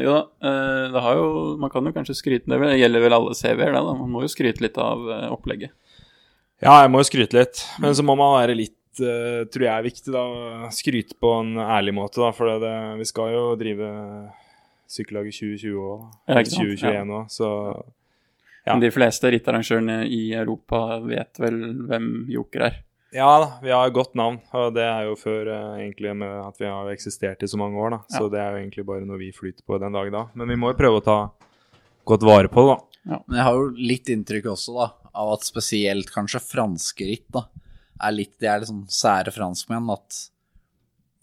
S1: jo da, eh, det har jo Man kan jo kanskje skryte Det gjelder vel alle CV-er, det, da. Man må jo skryte litt av eh, opplegget.
S3: Ja, jeg må jo skryte litt, men så må man være litt eh, tror jeg er viktig, da. Skryte på en ærlig måte, da. For det, vi skal jo drive sykkellaget 2020 òg, da.
S1: Ja, ikke sant?
S3: 2021 òg, så Ja.
S1: Men de fleste rittarrangørene i Europa vet vel hvem Joker er.
S3: Ja da, vi har et godt navn, og det er jo før uh, egentlig med at vi har eksistert i så mange år, da. Så det er jo egentlig bare noe vi flyter på den dag da. Men vi må jo prøve å ta godt vare på det, da. Ja.
S2: Men jeg har jo litt inntrykk også, da, av at spesielt kanskje franske ritt, da, er litt De er litt sånn sære franskmenn at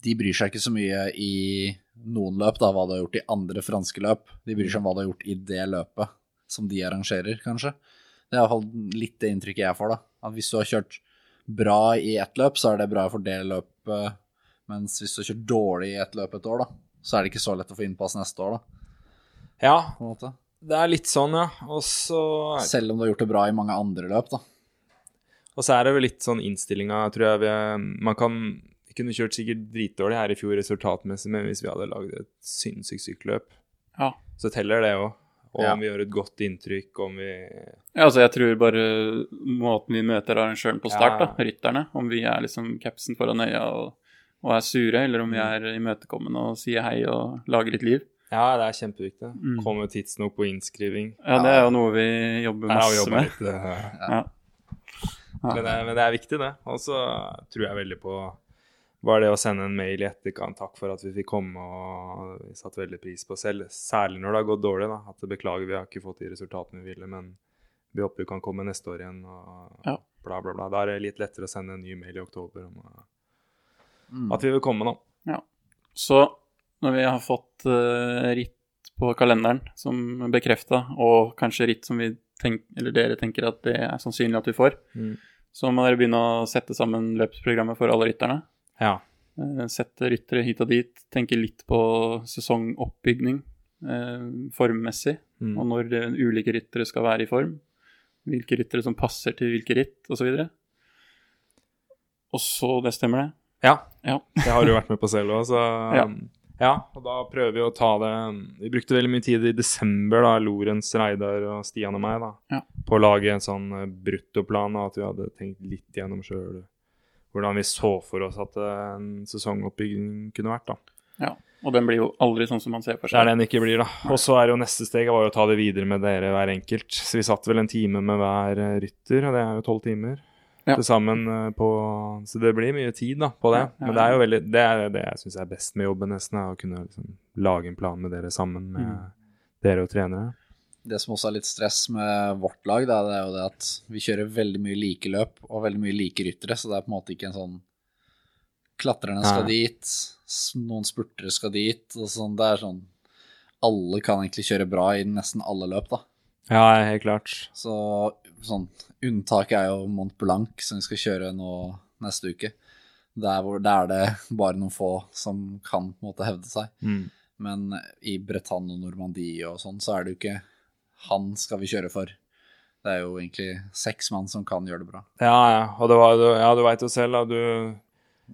S2: de bryr seg ikke så mye i noen løp, da, hva de har gjort i andre franske løp. De bryr seg om hva de har gjort i det løpet som de arrangerer, kanskje. Det er iallfall litt det inntrykket jeg får, da. At hvis du har kjørt bra i ett løp, så er det bra for det løpet, mens hvis du kjørt dårlig i ett løp et år, da, så er det ikke så lett å få innpass neste år, da,
S3: Ja,
S2: på en måte.
S3: det er litt sånn, ja. Og så
S2: Selv om du har gjort det bra i mange andre løp, da.
S3: Og så er det vel litt sånn innstillinga, tror jeg vi Man kan Vi kunne kjørt sikkert dritdårlig her i fjor resultatmessig, men hvis vi hadde lagd et sinnssykt sykkelløp,
S1: Ja.
S3: så teller det òg. Og
S2: Ja.
S3: om vi gjør et godt inntrykk, om vi
S1: Ja, altså jeg tror bare måten vi møter arrangøren på start,
S3: Ja.
S1: da, rytterne, om vi er liksom capsen foran øya og, og er sure, eller om vi er imøtekommende og sier hei og lager litt liv.
S3: Ja, det er kjempeviktig.
S1: Mm.
S3: Komme tidsnok på innskriving.
S1: Ja, det er jo noe vi jobber masse
S3: jobba
S1: med.
S3: litt.
S1: Ja.
S3: Men, det, men det er viktig, det. Og så tror jeg veldig på bare det å sende en mail i etterkant, takk for at vi fikk komme, og vi satte veldig pris på selv, særlig når det har gått dårlig, da. At beklager, vi har ikke fått de resultatene vi ville, men vi håper vi kan komme neste år igjen, og
S1: Ja.
S3: bla, bla, bla. Da er det litt lettere å sende en ny mail i oktober om uh,
S2: Mm.
S3: at vi vil komme, da.
S1: Så når vi har fått uh, ritt på kalenderen som bekrefta, og kanskje ritt som vi tenk, eller dere tenker at det er sannsynlig at vi får,
S3: Mm.
S1: så må dere begynne å sette sammen løpsprogrammet for alle rytterne.
S3: Ja.
S1: Eh, Sette ryttere hit og dit. Tenke litt på sesongoppbygning eh, formmessig,
S3: Mm.
S1: og når det, ulike ryttere skal være i form. Hvilke ryttere som passer til hvilke ritt, osv. Og så Det stemmer, det?
S3: Ja.
S1: Ja. <laughs>
S3: Det har du vært med på selv òg, så
S1: Ja.
S3: um, ja. Og da prøver vi å ta det Vi brukte veldig mye tid i desember, da, Lorentz, Reidar og Stian og meg, da,
S1: Ja.
S3: på å lage en sånn eh, bruttoplan, og at vi hadde tenkt litt gjennom sjøl hvordan vi så for oss at en sesongoppbygging kunne vært, da.
S1: Ja. Og den blir jo aldri sånn som man ser for
S3: Det er den ikke blir, da. Og så er jo neste steg var jo å ta det videre med dere hver enkelt. Så vi satt vel en time med hver rytter, og det er jo tolv timer
S1: Ja.
S3: til sammen eh, på Så det blir mye tid da, på det.
S1: Ja, ja,
S3: Men det er jo veldig Det er det jeg syns er best med jobben, nesten, er å kunne liksom lage en plan med dere sammen med
S1: Mm.
S3: dere og trenere.
S2: Det som også er litt stress med vårt lag, da, det er jo det at vi kjører veldig mye like løp og veldig mye like ryttere, så det er på en måte ikke en sånn Klatrerne skal dit, noen spurtere skal dit, og sånn. Det er sånn Alle kan egentlig kjøre bra i nesten alle løp, da.
S3: Ja, helt klart.
S2: Så sånn Unntaket er jo Mont Blanc, som vi skal kjøre nå neste uke. Der, hvor, der er det bare noen få som kan på en måte hevde seg.
S3: Mm.
S2: Men i Bretagne og Normandie og sånn, så er det jo ikke han skal vi kjøre for. Det er jo egentlig seks mann som kan gjøre det bra.
S3: Ja, ja. Og det var, du- ja, du veit jo selv, da. Du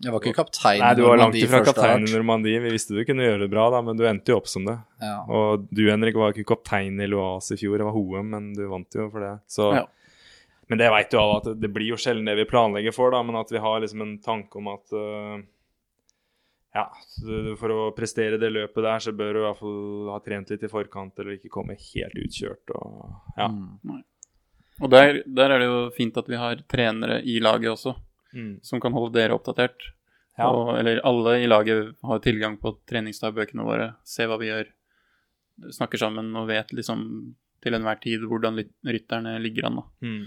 S2: Jeg var ikke kaptein
S3: Nei, du var langt ifra kaptein i. Normandie. Vi visste du kunne gjøre det bra, da, men du endte jo opp som det.
S2: Ja.
S3: Og du, Henrik, var ikke kaptein i Loas i fjor, det var Hoem, men du vant jo for det. Så,
S1: Ja.
S3: Men det veit jo alle at det, blir jo sjelden det vi planlegger for, da, men at vi har liksom en tanke om at øh, Ja, for å prestere det løpet der, så bør du i hvert fall ha trent litt i forkant, eller ikke komme helt utkjørt og Ja.
S2: Mm.
S1: Og der, der er det jo fint at vi har trenere i laget også,
S3: Mm.
S1: som kan holde dere oppdatert.
S3: Ja.
S1: Og, eller alle i laget har tilgang på treningsdagbøkene våre, ser hva vi gjør, snakker sammen og vet liksom til enhver tid hvordan rytterne ligger an. da.
S3: Mm.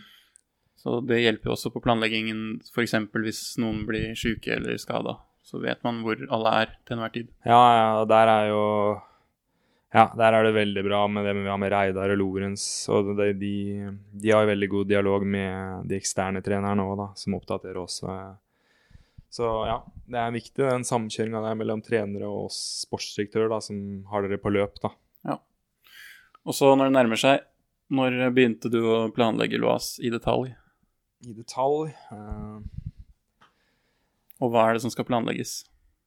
S1: Så det hjelper jo også på planleggingen, f.eks. hvis noen blir syke eller skada. Så vet man hvor alle er til enhver tid.
S3: Ja, ja, der er jo Ja, der er det veldig bra med det vi har med Reidar og Lorentz. Og de, de, de har veldig god dialog med de eksterne trenerne òg, da, som oppdaterer oss. Så ja, det er viktig den samkjøringa der mellom trenere og oss sportsdirektør, da, som har dere på løp, da.
S1: Og så når det nærmer seg, når begynte du å planlegge Loas i detalj?
S3: I detalj eh,
S1: Og hva er det som skal planlegges?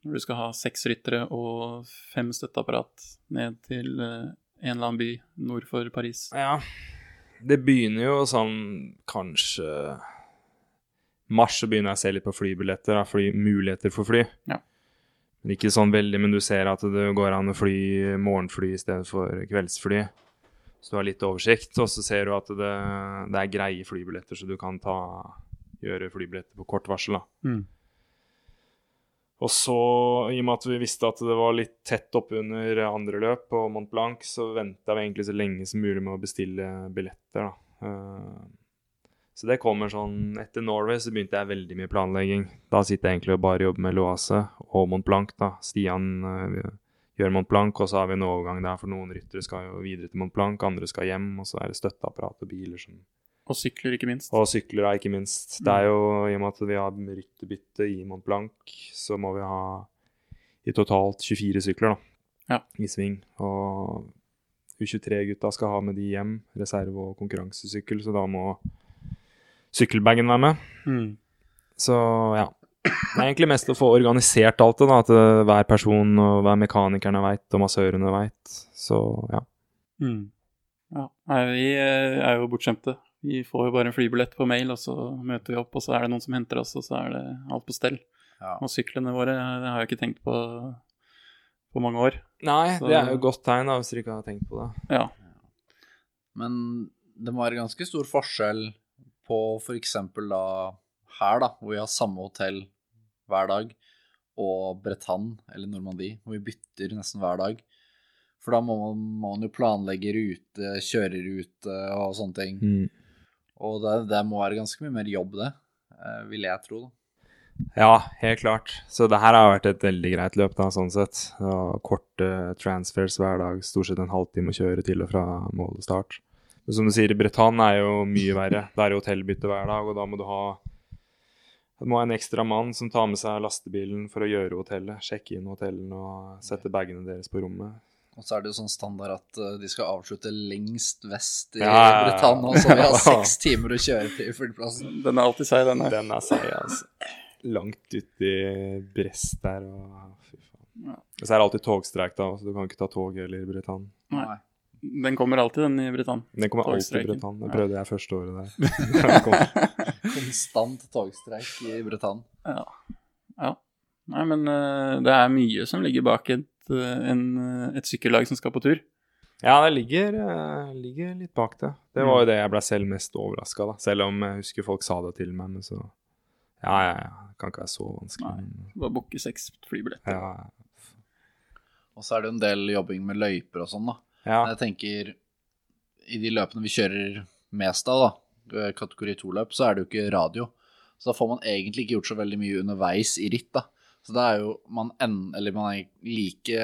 S1: Når du skal ha seks ryttere og fem støtteapparat ned til eh, en eller annen by nord for Paris.
S3: Ja. Det begynner jo sånn kanskje Mars så begynner jeg å se litt på flybilletter, da, fly, muligheter for fly.
S1: Ja.
S3: Men ikke sånn veldig, men du ser at det går an å fly morgenfly i stedet for kveldsfly. Så du har litt oversikt, og så ser du at det, det er greie flybilletter, så du kan ta, gjøre flybilletter på kort varsel. da. Og så, i og med at vi visste at det var litt tett oppunder andre løp på Mont Blanc, så venta vi egentlig så lenge som mulig med å bestille billetter. da. Eh, Så det kommer sånn Etter Norway så begynte jeg veldig mye planlegging. Da sitter jeg egentlig og bare jobber med Loase og Mont Blanc. da. Stian eh, gjør Mont Blanc, og så har vi en overgang der, for noen ryttere skal jo videre til Mont Blanc, andre skal hjem, og så er det støtteapparat og biler som
S1: Og sykler, ikke minst.
S3: og sykler er ikke minst. Det er jo i og med at vi har rytterbytte i Mont Blanc, så må vi ha i totalt 24 sykler da,
S1: Ja.
S3: i sving. Og U23-gutta skal ha med de hjem, reserve- og konkurransesykkel, så da må sykkelbagen være med.
S1: Mm.
S3: Så ja. Det er egentlig mest å få organisert alt det, da, at eh, hver person og hver mekanikerne veit, og massørene veit. Så ja.
S1: Mm. Ja. Nei, vi eh, er jo bortskjemte. Vi får jo bare en flybillett på mail, og så møter vi opp, og så er det noen som henter oss, og så er det alt på stell.
S2: Ja.
S1: Og syklene våre det har jeg ikke tenkt på på mange år.
S3: Nei,
S1: Så-
S3: det er jo et godt tegn, da, hvis dere ikke har tenkt på det.
S1: Ja.
S2: Men det må være ganske stor forskjell på f.eks. da her, da, hvor vi har samme hotell hver dag, og Bretagne eller Normandie, hvor vi bytter nesten hver dag. For da må man, må man jo planlegge rute, kjørerute og sånne ting. Og det, det må være ganske mye mer jobb, det, eh, vil jeg tro. da.
S3: Ja, helt klart. Så det her har vært et veldig greit løp, da, sånn sett. Og korte transfers hver dag, stort sett en halvtime å kjøre til og fra mål og start. Men som du sier, Bretagne er jo mye verre. Da er det hotellbytte hver dag, og da må du ha du må ha en ekstra mann som tar med seg lastebilen for å gjøre hotellet, sjekke inn hotellene og sette bagene deres på rommet.
S2: Og så er det jo sånn standard at eh, de skal avslutte lengst vest i
S3: Ja, ja, ja.
S2: Britannia, så vi har <laughs> seks timer å kjøre til flyplassen.
S1: Den er alltid seig, den her.
S3: Den er seig, altså. Langt uti Brest der og Fy faen.
S1: Ja.
S3: Og så er det alltid togstreik, da, så du kan ikke ta tog heller i Britannia.
S1: Nei. Den kommer alltid, den i Britannia.
S3: Den kommer alltid i Britannia. Det prøvde jeg første året der. <laughs> <laughs>
S2: Konstant togstreik i Britannia.
S1: Ja. ja. Nei, men uh, det er mye som ligger bak eh, en, eh, et sykkellag som skal på tur.
S3: ja, det ligger, eh, ligger litt bak det. Det var jo det jeg ble selv mest overraska da. selv om jeg husker folk sa det til meg. Men så Ja, ja, ja. Det kan ikke være så vanskelig.
S1: Nei. Bare booke seks flybilletter.
S3: Ja,
S2: Og så er det jo en del jobbing med løyper og sånn, da.
S3: ja.
S2: Jeg tenker i de løpene vi kjører mest av, da, kategori 2-løp, så er det jo ikke radio. Så da får man egentlig ikke gjort så veldig mye underveis i ritt, da. Så da er jo man en, eller man er like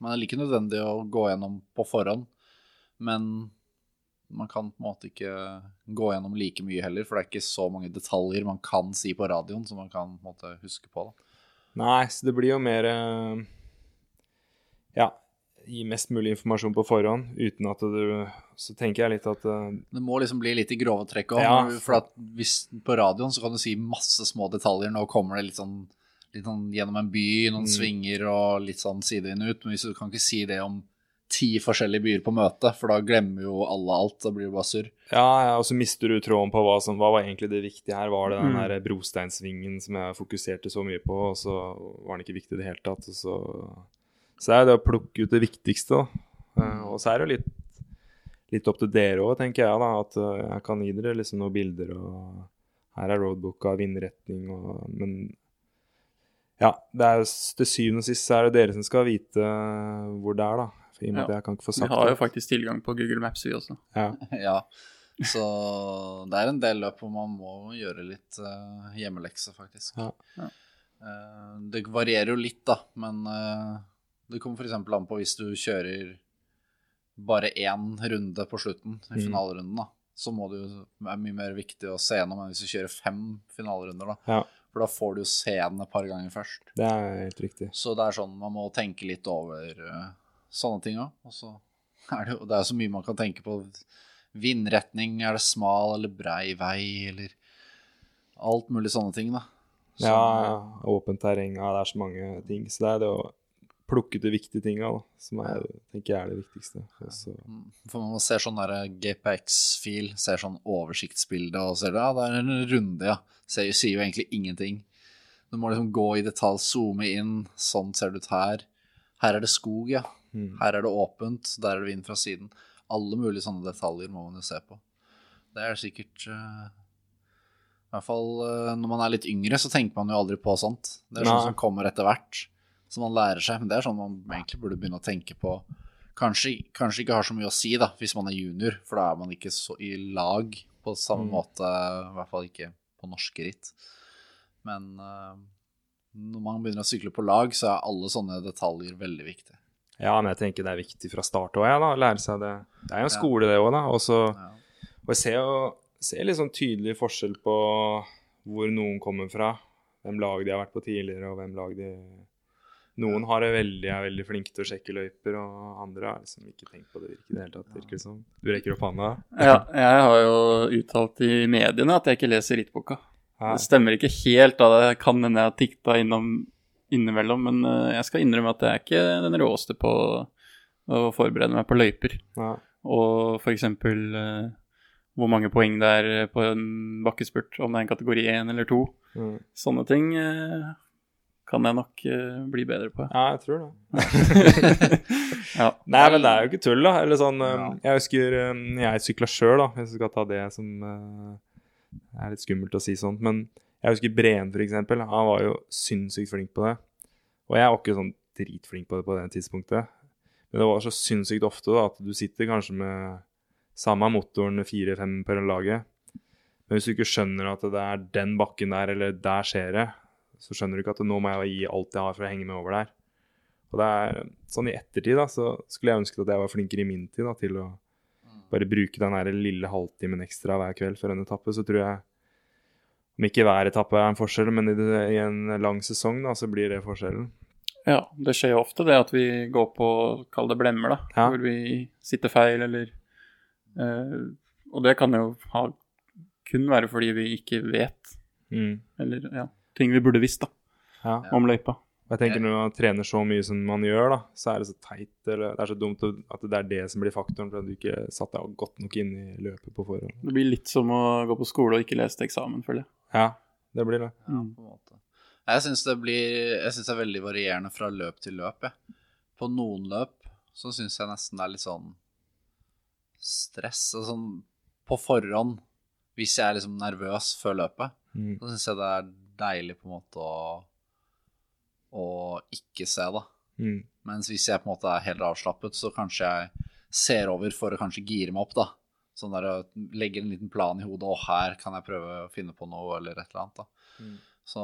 S2: Man er like nødvendig å gå gjennom på forhånd, men man kan på en måte ikke gå gjennom like mye heller, for det er ikke så mange detaljer man kan si på radioen som man kan på en måte huske på. da.
S3: Nei, så det blir jo mer eh, Ja, gi mest mulig informasjon på forhånd, uten at du Så tenker jeg litt at uh,
S2: Det må liksom bli litt i grove trekk òg.
S3: Ja.
S2: For at hvis på radioen så kan du si masse små detaljer. Nå kommer det litt sånn, litt sånn gjennom en by, noen
S3: Mm.
S2: svinger og litt sånn sidevind ut. Men hvis du kan ikke si det om ti forskjellige byer på møte, for da glemmer jo alle alt. Da blir det bare surr.
S3: Ja, ja, og så mister du tråden på hva som hva var egentlig det viktige her. Var det den
S1: Mm.
S3: der brosteinsvingen som jeg fokuserte så mye på, og så var den ikke viktig i det hele tatt. Og så, så er det å plukke ut det viktigste, da. Mm. og så er det litt, litt opp til dere òg, tenker jeg, da. At eh, jeg kan gi dere liksom noen bilder, og her er roadbooka, vindretning og Men ja, det er jo til syvende og sist så er det dere som skal vite hvor det er, da. For I og med at jeg kan ikke få sagt det.
S1: Vi har jo
S3: det.
S1: faktisk tilgang på Google Maps, vi også.
S3: Ja. <laughs>
S2: ja. Så det er en del løp hvor man må gjøre litt uh, hjemmelekse, faktisk.
S3: Ja.
S1: Ja.
S2: Uh, det varierer jo litt, da, men uh, det kommer f.eks. an på hvis du kjører bare én runde på slutten, i
S3: Mm.
S2: finalerunden, da. Så må det jo være mye mer viktig å se gjennom enn hvis du kjører fem finalerunder, da.
S3: Ja.
S2: For da får du se den et par ganger først.
S3: Det er helt riktig.
S2: Så det er sånn man må tenke litt over eh, sånne ting òg. Og så er det jo det er så mye man kan tenke på. Vindretning, er det smal eller brei vei, eller alt mulig sånne ting, da. Som,
S3: Ja, åpent terreng, ja, det er så mange ting. Så det er det å plukke ut de viktige tinga, som er, tenker jeg er det viktigste. Og så-
S2: Mm, For man ser sånn der GPX-fil, ser sånn oversiktsbilde og ser det, ja, det er en runde, ja. Ser, sier jo egentlig ingenting. Du må liksom gå i detalj, zoome inn, sånn ser det ut her. Her er det skog, ja.
S3: Mm.
S2: Her er det åpent, der er det vind fra siden. Alle mulige sånne detaljer må man jo se på. Det er sikkert uh, I hvert fall uh, når man er litt yngre, så tenker man jo aldri på sånt. Det er
S3: sånt
S2: som kommer etter hvert, som man lærer seg. Men det er sånn man egentlig burde begynne å tenke på. Kanskje, kanskje ikke har så mye å si da, hvis man er junior, for da er man ikke så i lag på samme
S3: Mm.
S2: måte, i hvert fall ikke på norske ritt. Men uh, når man begynner å sykle på lag, så er alle sånne detaljer veldig viktige.
S3: Ja, men jeg tenker det er viktig fra start òg, ja, da, å lære seg det. Det er jo en skole, det òg, da. Og så
S2: Ja.
S3: Og jeg ser jo ser litt sånn tydelig forskjell på hvor noen kommer fra. Hvem lag de har vært på tidligere, og hvem lag de Noen har det veldig, er veldig flinke til å sjekke løyper, og andre har liksom ikke tenkt på det virker i det hele tatt. virker det som. Du rekker opp hånda?
S1: Ja, jeg har jo uttalt i mediene at jeg ikke leser rittboka.
S3: Nei.
S1: Det stemmer ikke helt, da. Det kan hende jeg har tikta innom innimellom, men eh, jeg skal innrømme at jeg er ikke den råeste på å forberede meg på løyper.
S3: Nei.
S1: Og eksempel eh, hvor mange poeng det er på en bakkespurt, om det er en kategori 1 eller 2.
S3: Mm.
S1: Sånne ting eh, kan jeg nok uh, bli bedre på.
S3: Ja, jeg tror det. <laughs>
S1: ja.
S3: Nei, men det er jo ikke tull, da. Eller sånn um, Jeg husker um, jeg sykla sjøl, da, hvis jeg skal ta det som uh, er litt skummelt å si sånt. Men jeg husker Breen, eksempel. Han var jo sinnssykt flink på det. Og jeg var ikke sånn dritflink på det på det tidspunktet. Men det var så sinnssykt ofte da, at du sitter kanskje med samme motoren fire-fem på laget. Men hvis du ikke skjønner at det er den bakken der, eller der skjer det, så skjønner du ikke at nå må jeg gi alt jeg har for å henge med over der. Og det er sånn i ettertid, da, så skulle jeg ønsket at jeg var flinkere i min tid da, til å bare bruke den der lille halvtimen ekstra hver kveld før en etappe. Så tror jeg, om ikke hver etappe er en forskjell, men i, det, i en lang sesong, da, så blir det forskjellen.
S1: Ja, det skjer jo ofte det at vi går på, kall det blemmer, da.
S3: Ja.
S1: Hvor vi sitter feil, eller eh, Og det kan jo ha, kun være fordi vi ikke vet,
S3: Mm.
S1: eller ja, ting vi burde visst, da,
S3: Ja.
S1: om løypa.
S3: Og jeg tenker Når man trener så mye som man gjør, da, så er det så teit, eller det er så dumt at det er det som blir faktoren for at du ikke satte deg godt nok inn i løpet på forhånd.
S1: Det blir litt som å gå på skole og ikke lese til eksamen, føler jeg.
S3: Ja, det blir det.
S2: Ja, på en måte. Jeg syns det det er veldig varierende fra løp til løp. Jeg. På noen løp så syns jeg nesten det er litt sånn stress. Og sånn på forhånd, hvis jeg er liksom nervøs før løpet,
S3: Mm.
S2: så syns jeg det er deilig på en måte å å ikke se, da.
S3: Mm.
S2: Mens hvis jeg på en måte er helt avslappet, så kanskje jeg ser over for å kanskje gire meg opp, da. Sånn der legger legge en liten plan i hodet, og her kan jeg prøve å finne på noe, eller et eller annet, da.
S3: Mm.
S2: Så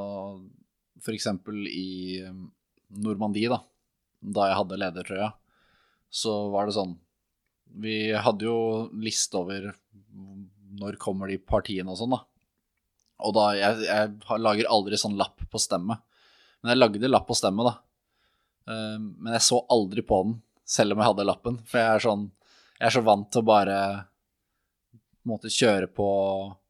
S2: for eksempel i um, Normandie, da, da jeg hadde ledertrøya, så var det sånn Vi hadde jo liste over når kommer de partiene og sånn, da. Og da Jeg, jeg lager aldri sånn lapp på stemme. Men jeg lagde lapp på stemme, da. Eh, Men jeg så aldri på den, selv om jeg hadde lappen. For jeg er sånn Jeg er så vant til å bare på en måte kjøre på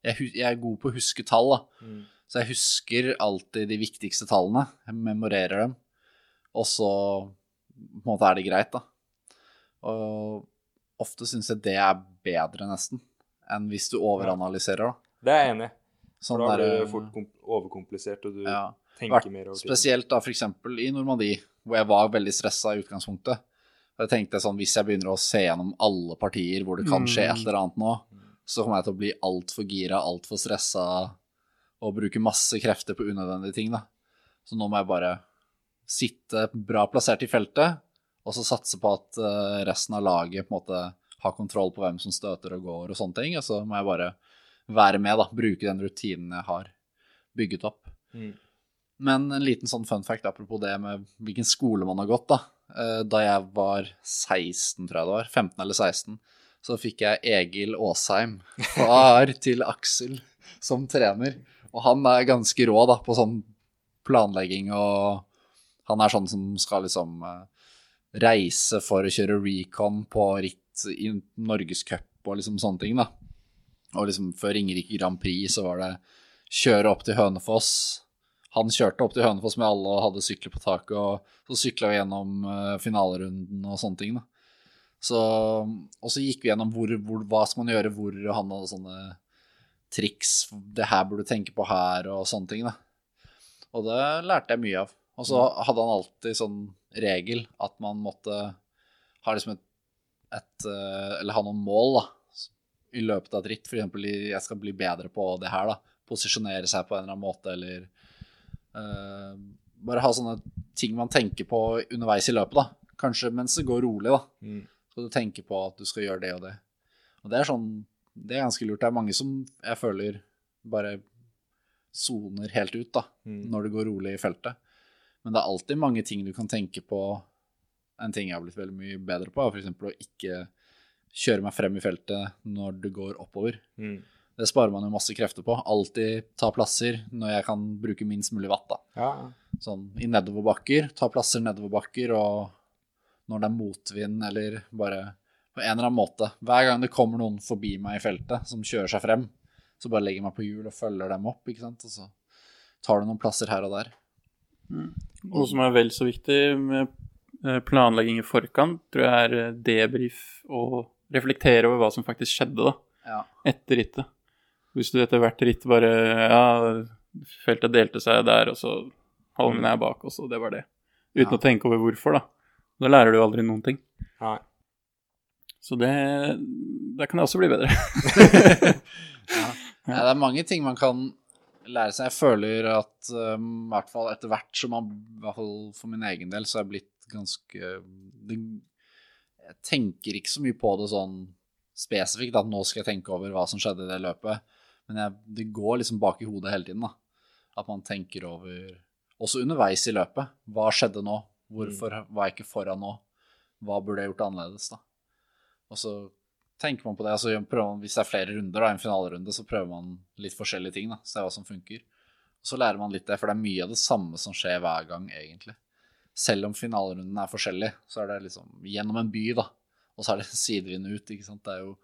S2: Jeg, jeg er god på å huske tall, da.
S3: Mm.
S2: Så jeg husker alltid de viktigste tallene. Jeg memorerer dem. Og så på en måte er det greit, da. Og ofte syns jeg det er bedre, nesten, enn hvis du overanalyserer, da.
S3: Det er jeg enig i.
S2: Sånn
S3: da blir det fort overkomplisert, og du
S2: ja.
S3: tenker mer over det.
S2: Spesielt da eksempel i Normandie, hvor jeg var veldig stressa i utgangspunktet. Jeg tenkte sånn, hvis jeg begynner å se gjennom alle partier hvor det kan skje et eller annet nå, så kommer jeg til å bli altfor gira, altfor stressa og bruke masse krefter på unødvendige ting, da. Så nå må jeg bare sitte bra plassert i feltet, og så satse på at eh, resten av laget på en måte har kontroll på hvem som støter og går og sånne ting. Og så må jeg bare være med, da. Bruke den rutinen jeg har bygget opp.
S3: Mm.
S2: Men en liten sånn fun fact apropos det med hvilken skole man har gått, da. Eh, Da jeg var 16, tror jeg det var, 15 eller 16, så fikk jeg Egil Aasheim, far <laughs> til Aksel, som trener. Og han er ganske rå da, på sånn planlegging, og han er sånn som skal liksom eh, reise for å kjøre recon på ritt i Norgescup og liksom sånne ting, da. Og liksom før Ringerike Grand Prix så var det kjøre opp til Hønefoss, han kjørte opp til Hønefoss med alle og hadde sykler på taket, og så sykla vi gjennom eh, finalerunden og sånne ting. da. Så, og så gikk vi gjennom hvor, hvor, hva skal man gjøre hvor, og han hadde sånne triks. Det her burde du tenke på her, og sånne ting. da. Og det lærte jeg mye av. Og så hadde han alltid sånn regel at man måtte ha liksom et, et eh, Eller ha noen mål, da. I løpet av et ritt. Eksempel jeg skal bli bedre på det her, da. Posisjonere seg på en eller annen måte, eller uh, Bare ha sånne ting man tenker på underveis i løpet, da. Kanskje mens det går rolig, da.
S3: Mm.
S2: Så du tenker på at du skal gjøre det og det. Og det er sånn Det er ganske lurt. Det er mange som jeg føler bare soner helt ut, da,
S3: Mm.
S2: når det går rolig i feltet. Men det er alltid mange ting du kan tenke på. En ting jeg har blitt veldig mye bedre på, er f.eks. å ikke kjøre meg frem i feltet når det går oppover.
S3: Mm.
S2: Det sparer man jo masse krefter på. Alltid ta plasser når jeg kan bruke minst mulig watt. da.
S3: Ja.
S2: Sånn i nedoverbakker, ta plasser nedoverbakker, og når det er motvind, eller bare på en eller annen måte. Hver gang det kommer noen forbi meg i feltet som kjører seg frem, så bare legger jeg meg på hjul og følger dem opp, ikke sant. Og så tar du noen plasser her og der.
S1: Noe som er vel så viktig med eh, planlegging i forkant, tror jeg er eh, debrief og reflektere over hva som faktisk skjedde da,
S2: Ja.
S1: etter rittet. Hvis du etter hvert ritt bare Ja, feltet delte seg der, og så halmen er bak, og så det var det. Uten
S2: Ja.
S1: å tenke over hvorfor, da. Da lærer du aldri noen ting.
S3: Nei.
S1: Så det Der kan jeg også bli bedre. <laughs>
S2: Ja. Ja, det er mange ting man kan lære seg. Jeg føler at um, i hvert fall etter hvert som man, i hvert fall for min egen del, så er jeg blitt ganske det, Jeg tenker ikke så mye på det sånn spesifikt, at nå skal jeg tenke over hva som skjedde i det løpet. Men jeg, det går liksom bak i hodet hele tiden, da. At man tenker over Også underveis i løpet. Hva skjedde nå? Hvorfor var jeg ikke foran nå? Hva burde jeg gjort annerledes, da? Og så tenker man på det. Altså, prøver man, hvis det er flere runder, da, en finalerunde, så prøver man litt forskjellige ting. da, Se hva som funker. Og så lærer man litt det, for det er mye av det samme som skjer hver gang, egentlig. Selv om finalerunden er forskjellig, så er det liksom gjennom en by, da. Og så er det <laughs> sidevind ut, ikke sant. Det er jo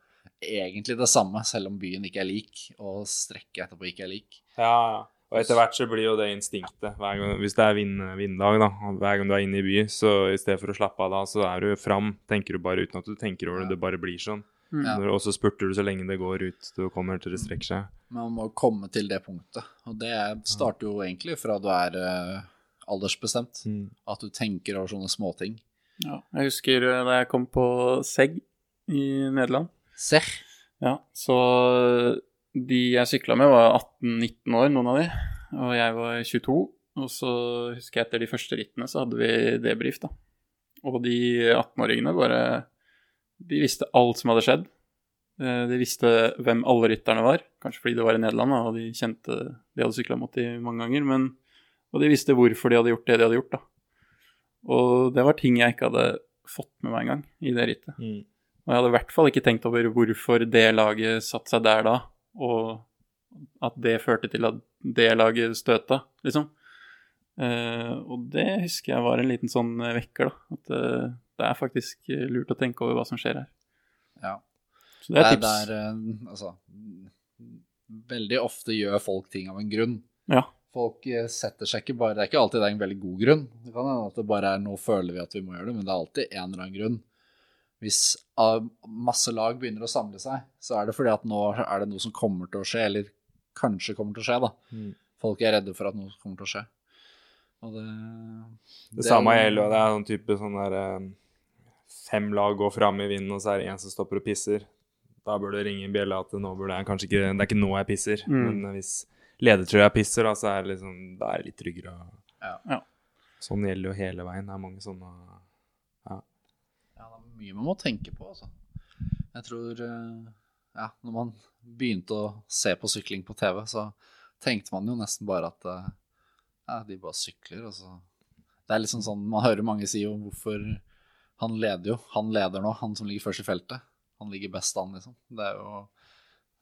S2: egentlig det samme, selv om byen ikke er lik, og strekket etterpå ikke er lik.
S3: Ja, ja. Og etter hvert så blir jo det instinktet. Hver gang, hvis det er vind, vinddag, da, hver gang du er inne i by, så i stedet for å slappe av da, så er du fram, tenker du bare uten at du tenker over det. Det bare blir sånn.
S2: Ja.
S3: Og så spurter du så lenge det går ut du kommer til det strekker seg.
S2: Man må komme til det punktet. Og det starter jo egentlig fra du er eh, aldersbestemt.
S3: Mm.
S2: At du tenker over sånne småting.
S1: Ja, jeg husker eh, da jeg kom på SEG i Nederland.
S2: Seg?
S1: Ja, så de jeg sykla med, var 18-19 år, noen av de. Og jeg var 22. Og så husker jeg etter de første rittene så hadde vi debrief, da. Og de 18-åringene bare De visste alt som hadde skjedd. Eh, De visste hvem alle rytterne var, kanskje fordi det var i Nederland, og de kjente De hadde sykla mot de mange ganger, men Og de visste hvorfor de hadde gjort det de hadde gjort, da. Og det var ting jeg ikke hadde fått med meg engang i det rittet.
S3: Mm.
S1: Og jeg hadde i hvert fall ikke tenkt over hvorfor det laget satte seg der da, og at det førte til at det laget støta, liksom. Eh, og det husker jeg var en liten sånn vekker, da. At eh, det er faktisk lurt å tenke over hva som skjer her.
S2: Ja.
S1: Så det er
S2: Det
S1: tips.
S2: er der, eh, altså Veldig ofte gjør folk ting av en grunn.
S1: Ja.
S2: Folk eh, setter seg ikke bare Det er ikke alltid det er en veldig god grunn. Det kan hende at det bare er nå føler vi at vi må gjøre det, men det er alltid en eller annen grunn. Hvis ah, masse lag begynner å samle seg, så er det fordi at nå er det noe som kommer til å skje, eller kanskje kommer til å skje, da.
S3: Mm.
S2: Folk er redde for at noe kommer til å skje. Og det
S3: Det, samme gjelder, jo det er sånn type sånn der eh, Fem lag går fram i vinden, og så er det en som stopper og pisser. Da bør det ringe en bjelle at nå burde jeg kanskje ikke Det er ikke nå jeg pisser,
S1: Mm.
S3: men hvis ledertrøya pisser, da, så er det liksom Da er det litt tryggere.
S2: Ja.
S1: Ja.
S3: Sånn gjelder jo hele veien. Det er mange sånne
S2: Ja, det er mye man må tenke på, altså. Jeg tror eh, Ja, når man begynte å se på sykling på TV, så tenkte man jo nesten bare at eh, ja, de bare sykler, og så Det er liksom sånn Man hører mange si jo hvorfor Han leder jo. Han leder nå, han som ligger først i feltet. Han ligger best an, liksom. Det er jo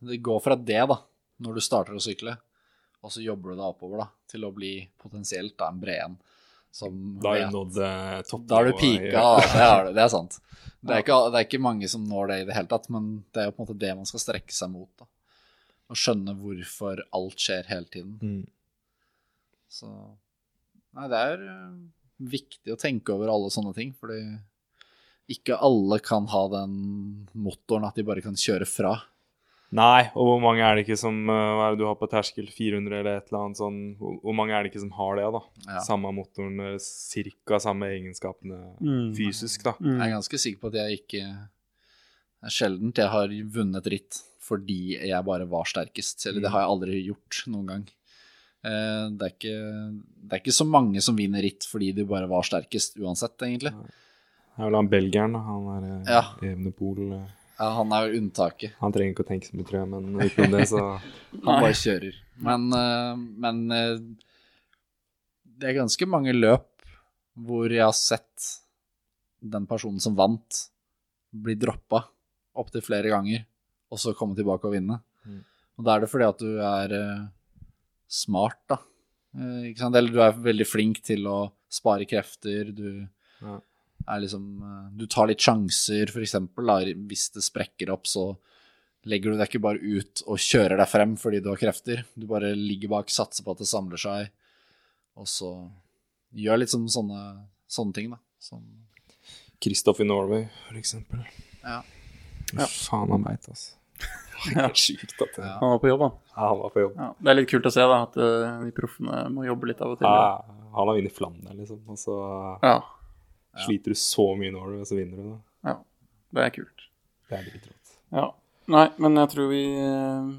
S2: Det går fra det, da, når du starter å sykle, og så jobber du deg oppover, da, til å bli potensielt da en breen. Som
S3: Da har du nådd toppen.
S2: da har du pika. Det, er, det er sant. Det er, ikke, det er ikke mange som når det i det hele tatt, men det er jo på en måte det man skal strekke seg mot. da. Å skjønne hvorfor alt skjer hele tiden.
S3: Mm.
S2: Så Nei, det er eh, viktig å tenke over alle sånne ting, fordi ikke alle kan ha den motoren at de bare kan kjøre fra.
S3: Nei, og hvor mange er det ikke som eh, Hva er det du har på terskel? 400 eller et eller annet sånn? Hvor mange er det ikke som har det, da?
S2: Ja.
S3: Samme motoren, eh, cirka samme egenskapene
S1: Mm.
S3: fysisk, da.
S1: Mm.
S2: Jeg er ganske sikker på at jeg ikke Det er sjeldent jeg har vunnet ritt fordi jeg bare var sterkest. Eller det har jeg aldri gjort noen gang. Eh, Det er ikke, det er ikke så mange som vinner ritt fordi de bare var sterkest uansett, egentlig.
S3: Det er vel han belgieren. Han er
S2: Ja.
S3: Evenepool.
S2: Ja, han er jo unntaket.
S3: Han trenger ikke å tenke så mye, tror jeg, men utenom det, så <laughs>
S2: Han bare kjører. Men, eh, men eh, det er ganske mange løp hvor jeg har sett den personen som vant, bli droppa opptil flere ganger, og så komme tilbake og vinne.
S3: Mm.
S2: Og da er det fordi at du er eh, smart, da. Eller du er veldig flink til å spare krefter, du
S3: Ja.
S2: Er liksom eh, Du tar litt sjanser, da. Hvis det sprekker opp, så legger du deg ikke bare ut og kjører deg frem fordi du har krefter. Du bare ligger bak, satser på at det samler seg, og så gjør litt som sånne, sånne ting, da. Som,
S3: Kristoff i Norway, for eksempel.
S2: Ja.
S1: Ja.
S3: Faen, han veit, altså. ja. <laughs> sjukt at det
S2: Ja.
S1: Han var på jobb, han.
S3: Ja, han var på jobb.
S1: Ja, det er litt kult å se da, at eh, de proffene må jobbe litt av og til.
S3: Ja, han har vunnet Flandern, liksom, og så
S1: Ja,
S3: sliter du så mye når du, så vinner du, da.
S1: ja. Det er kult.
S3: Det er litt rått.
S1: Ja. Nei, men jeg tror vi uh,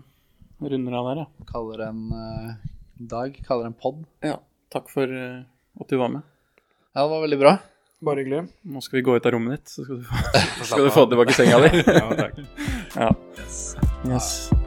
S1: runder av der, ja.
S2: kaller en uh, dag, kaller en pod.
S1: ja. Takk for uh, at du var med.
S2: Ja, det var veldig bra.
S3: Bare hyggelig.
S1: Nå skal vi gå ut av rommet ditt, så skal du få, <laughs> skal du få tilbake senga di.
S3: ja, takk. <laughs>
S1: ja. Yes.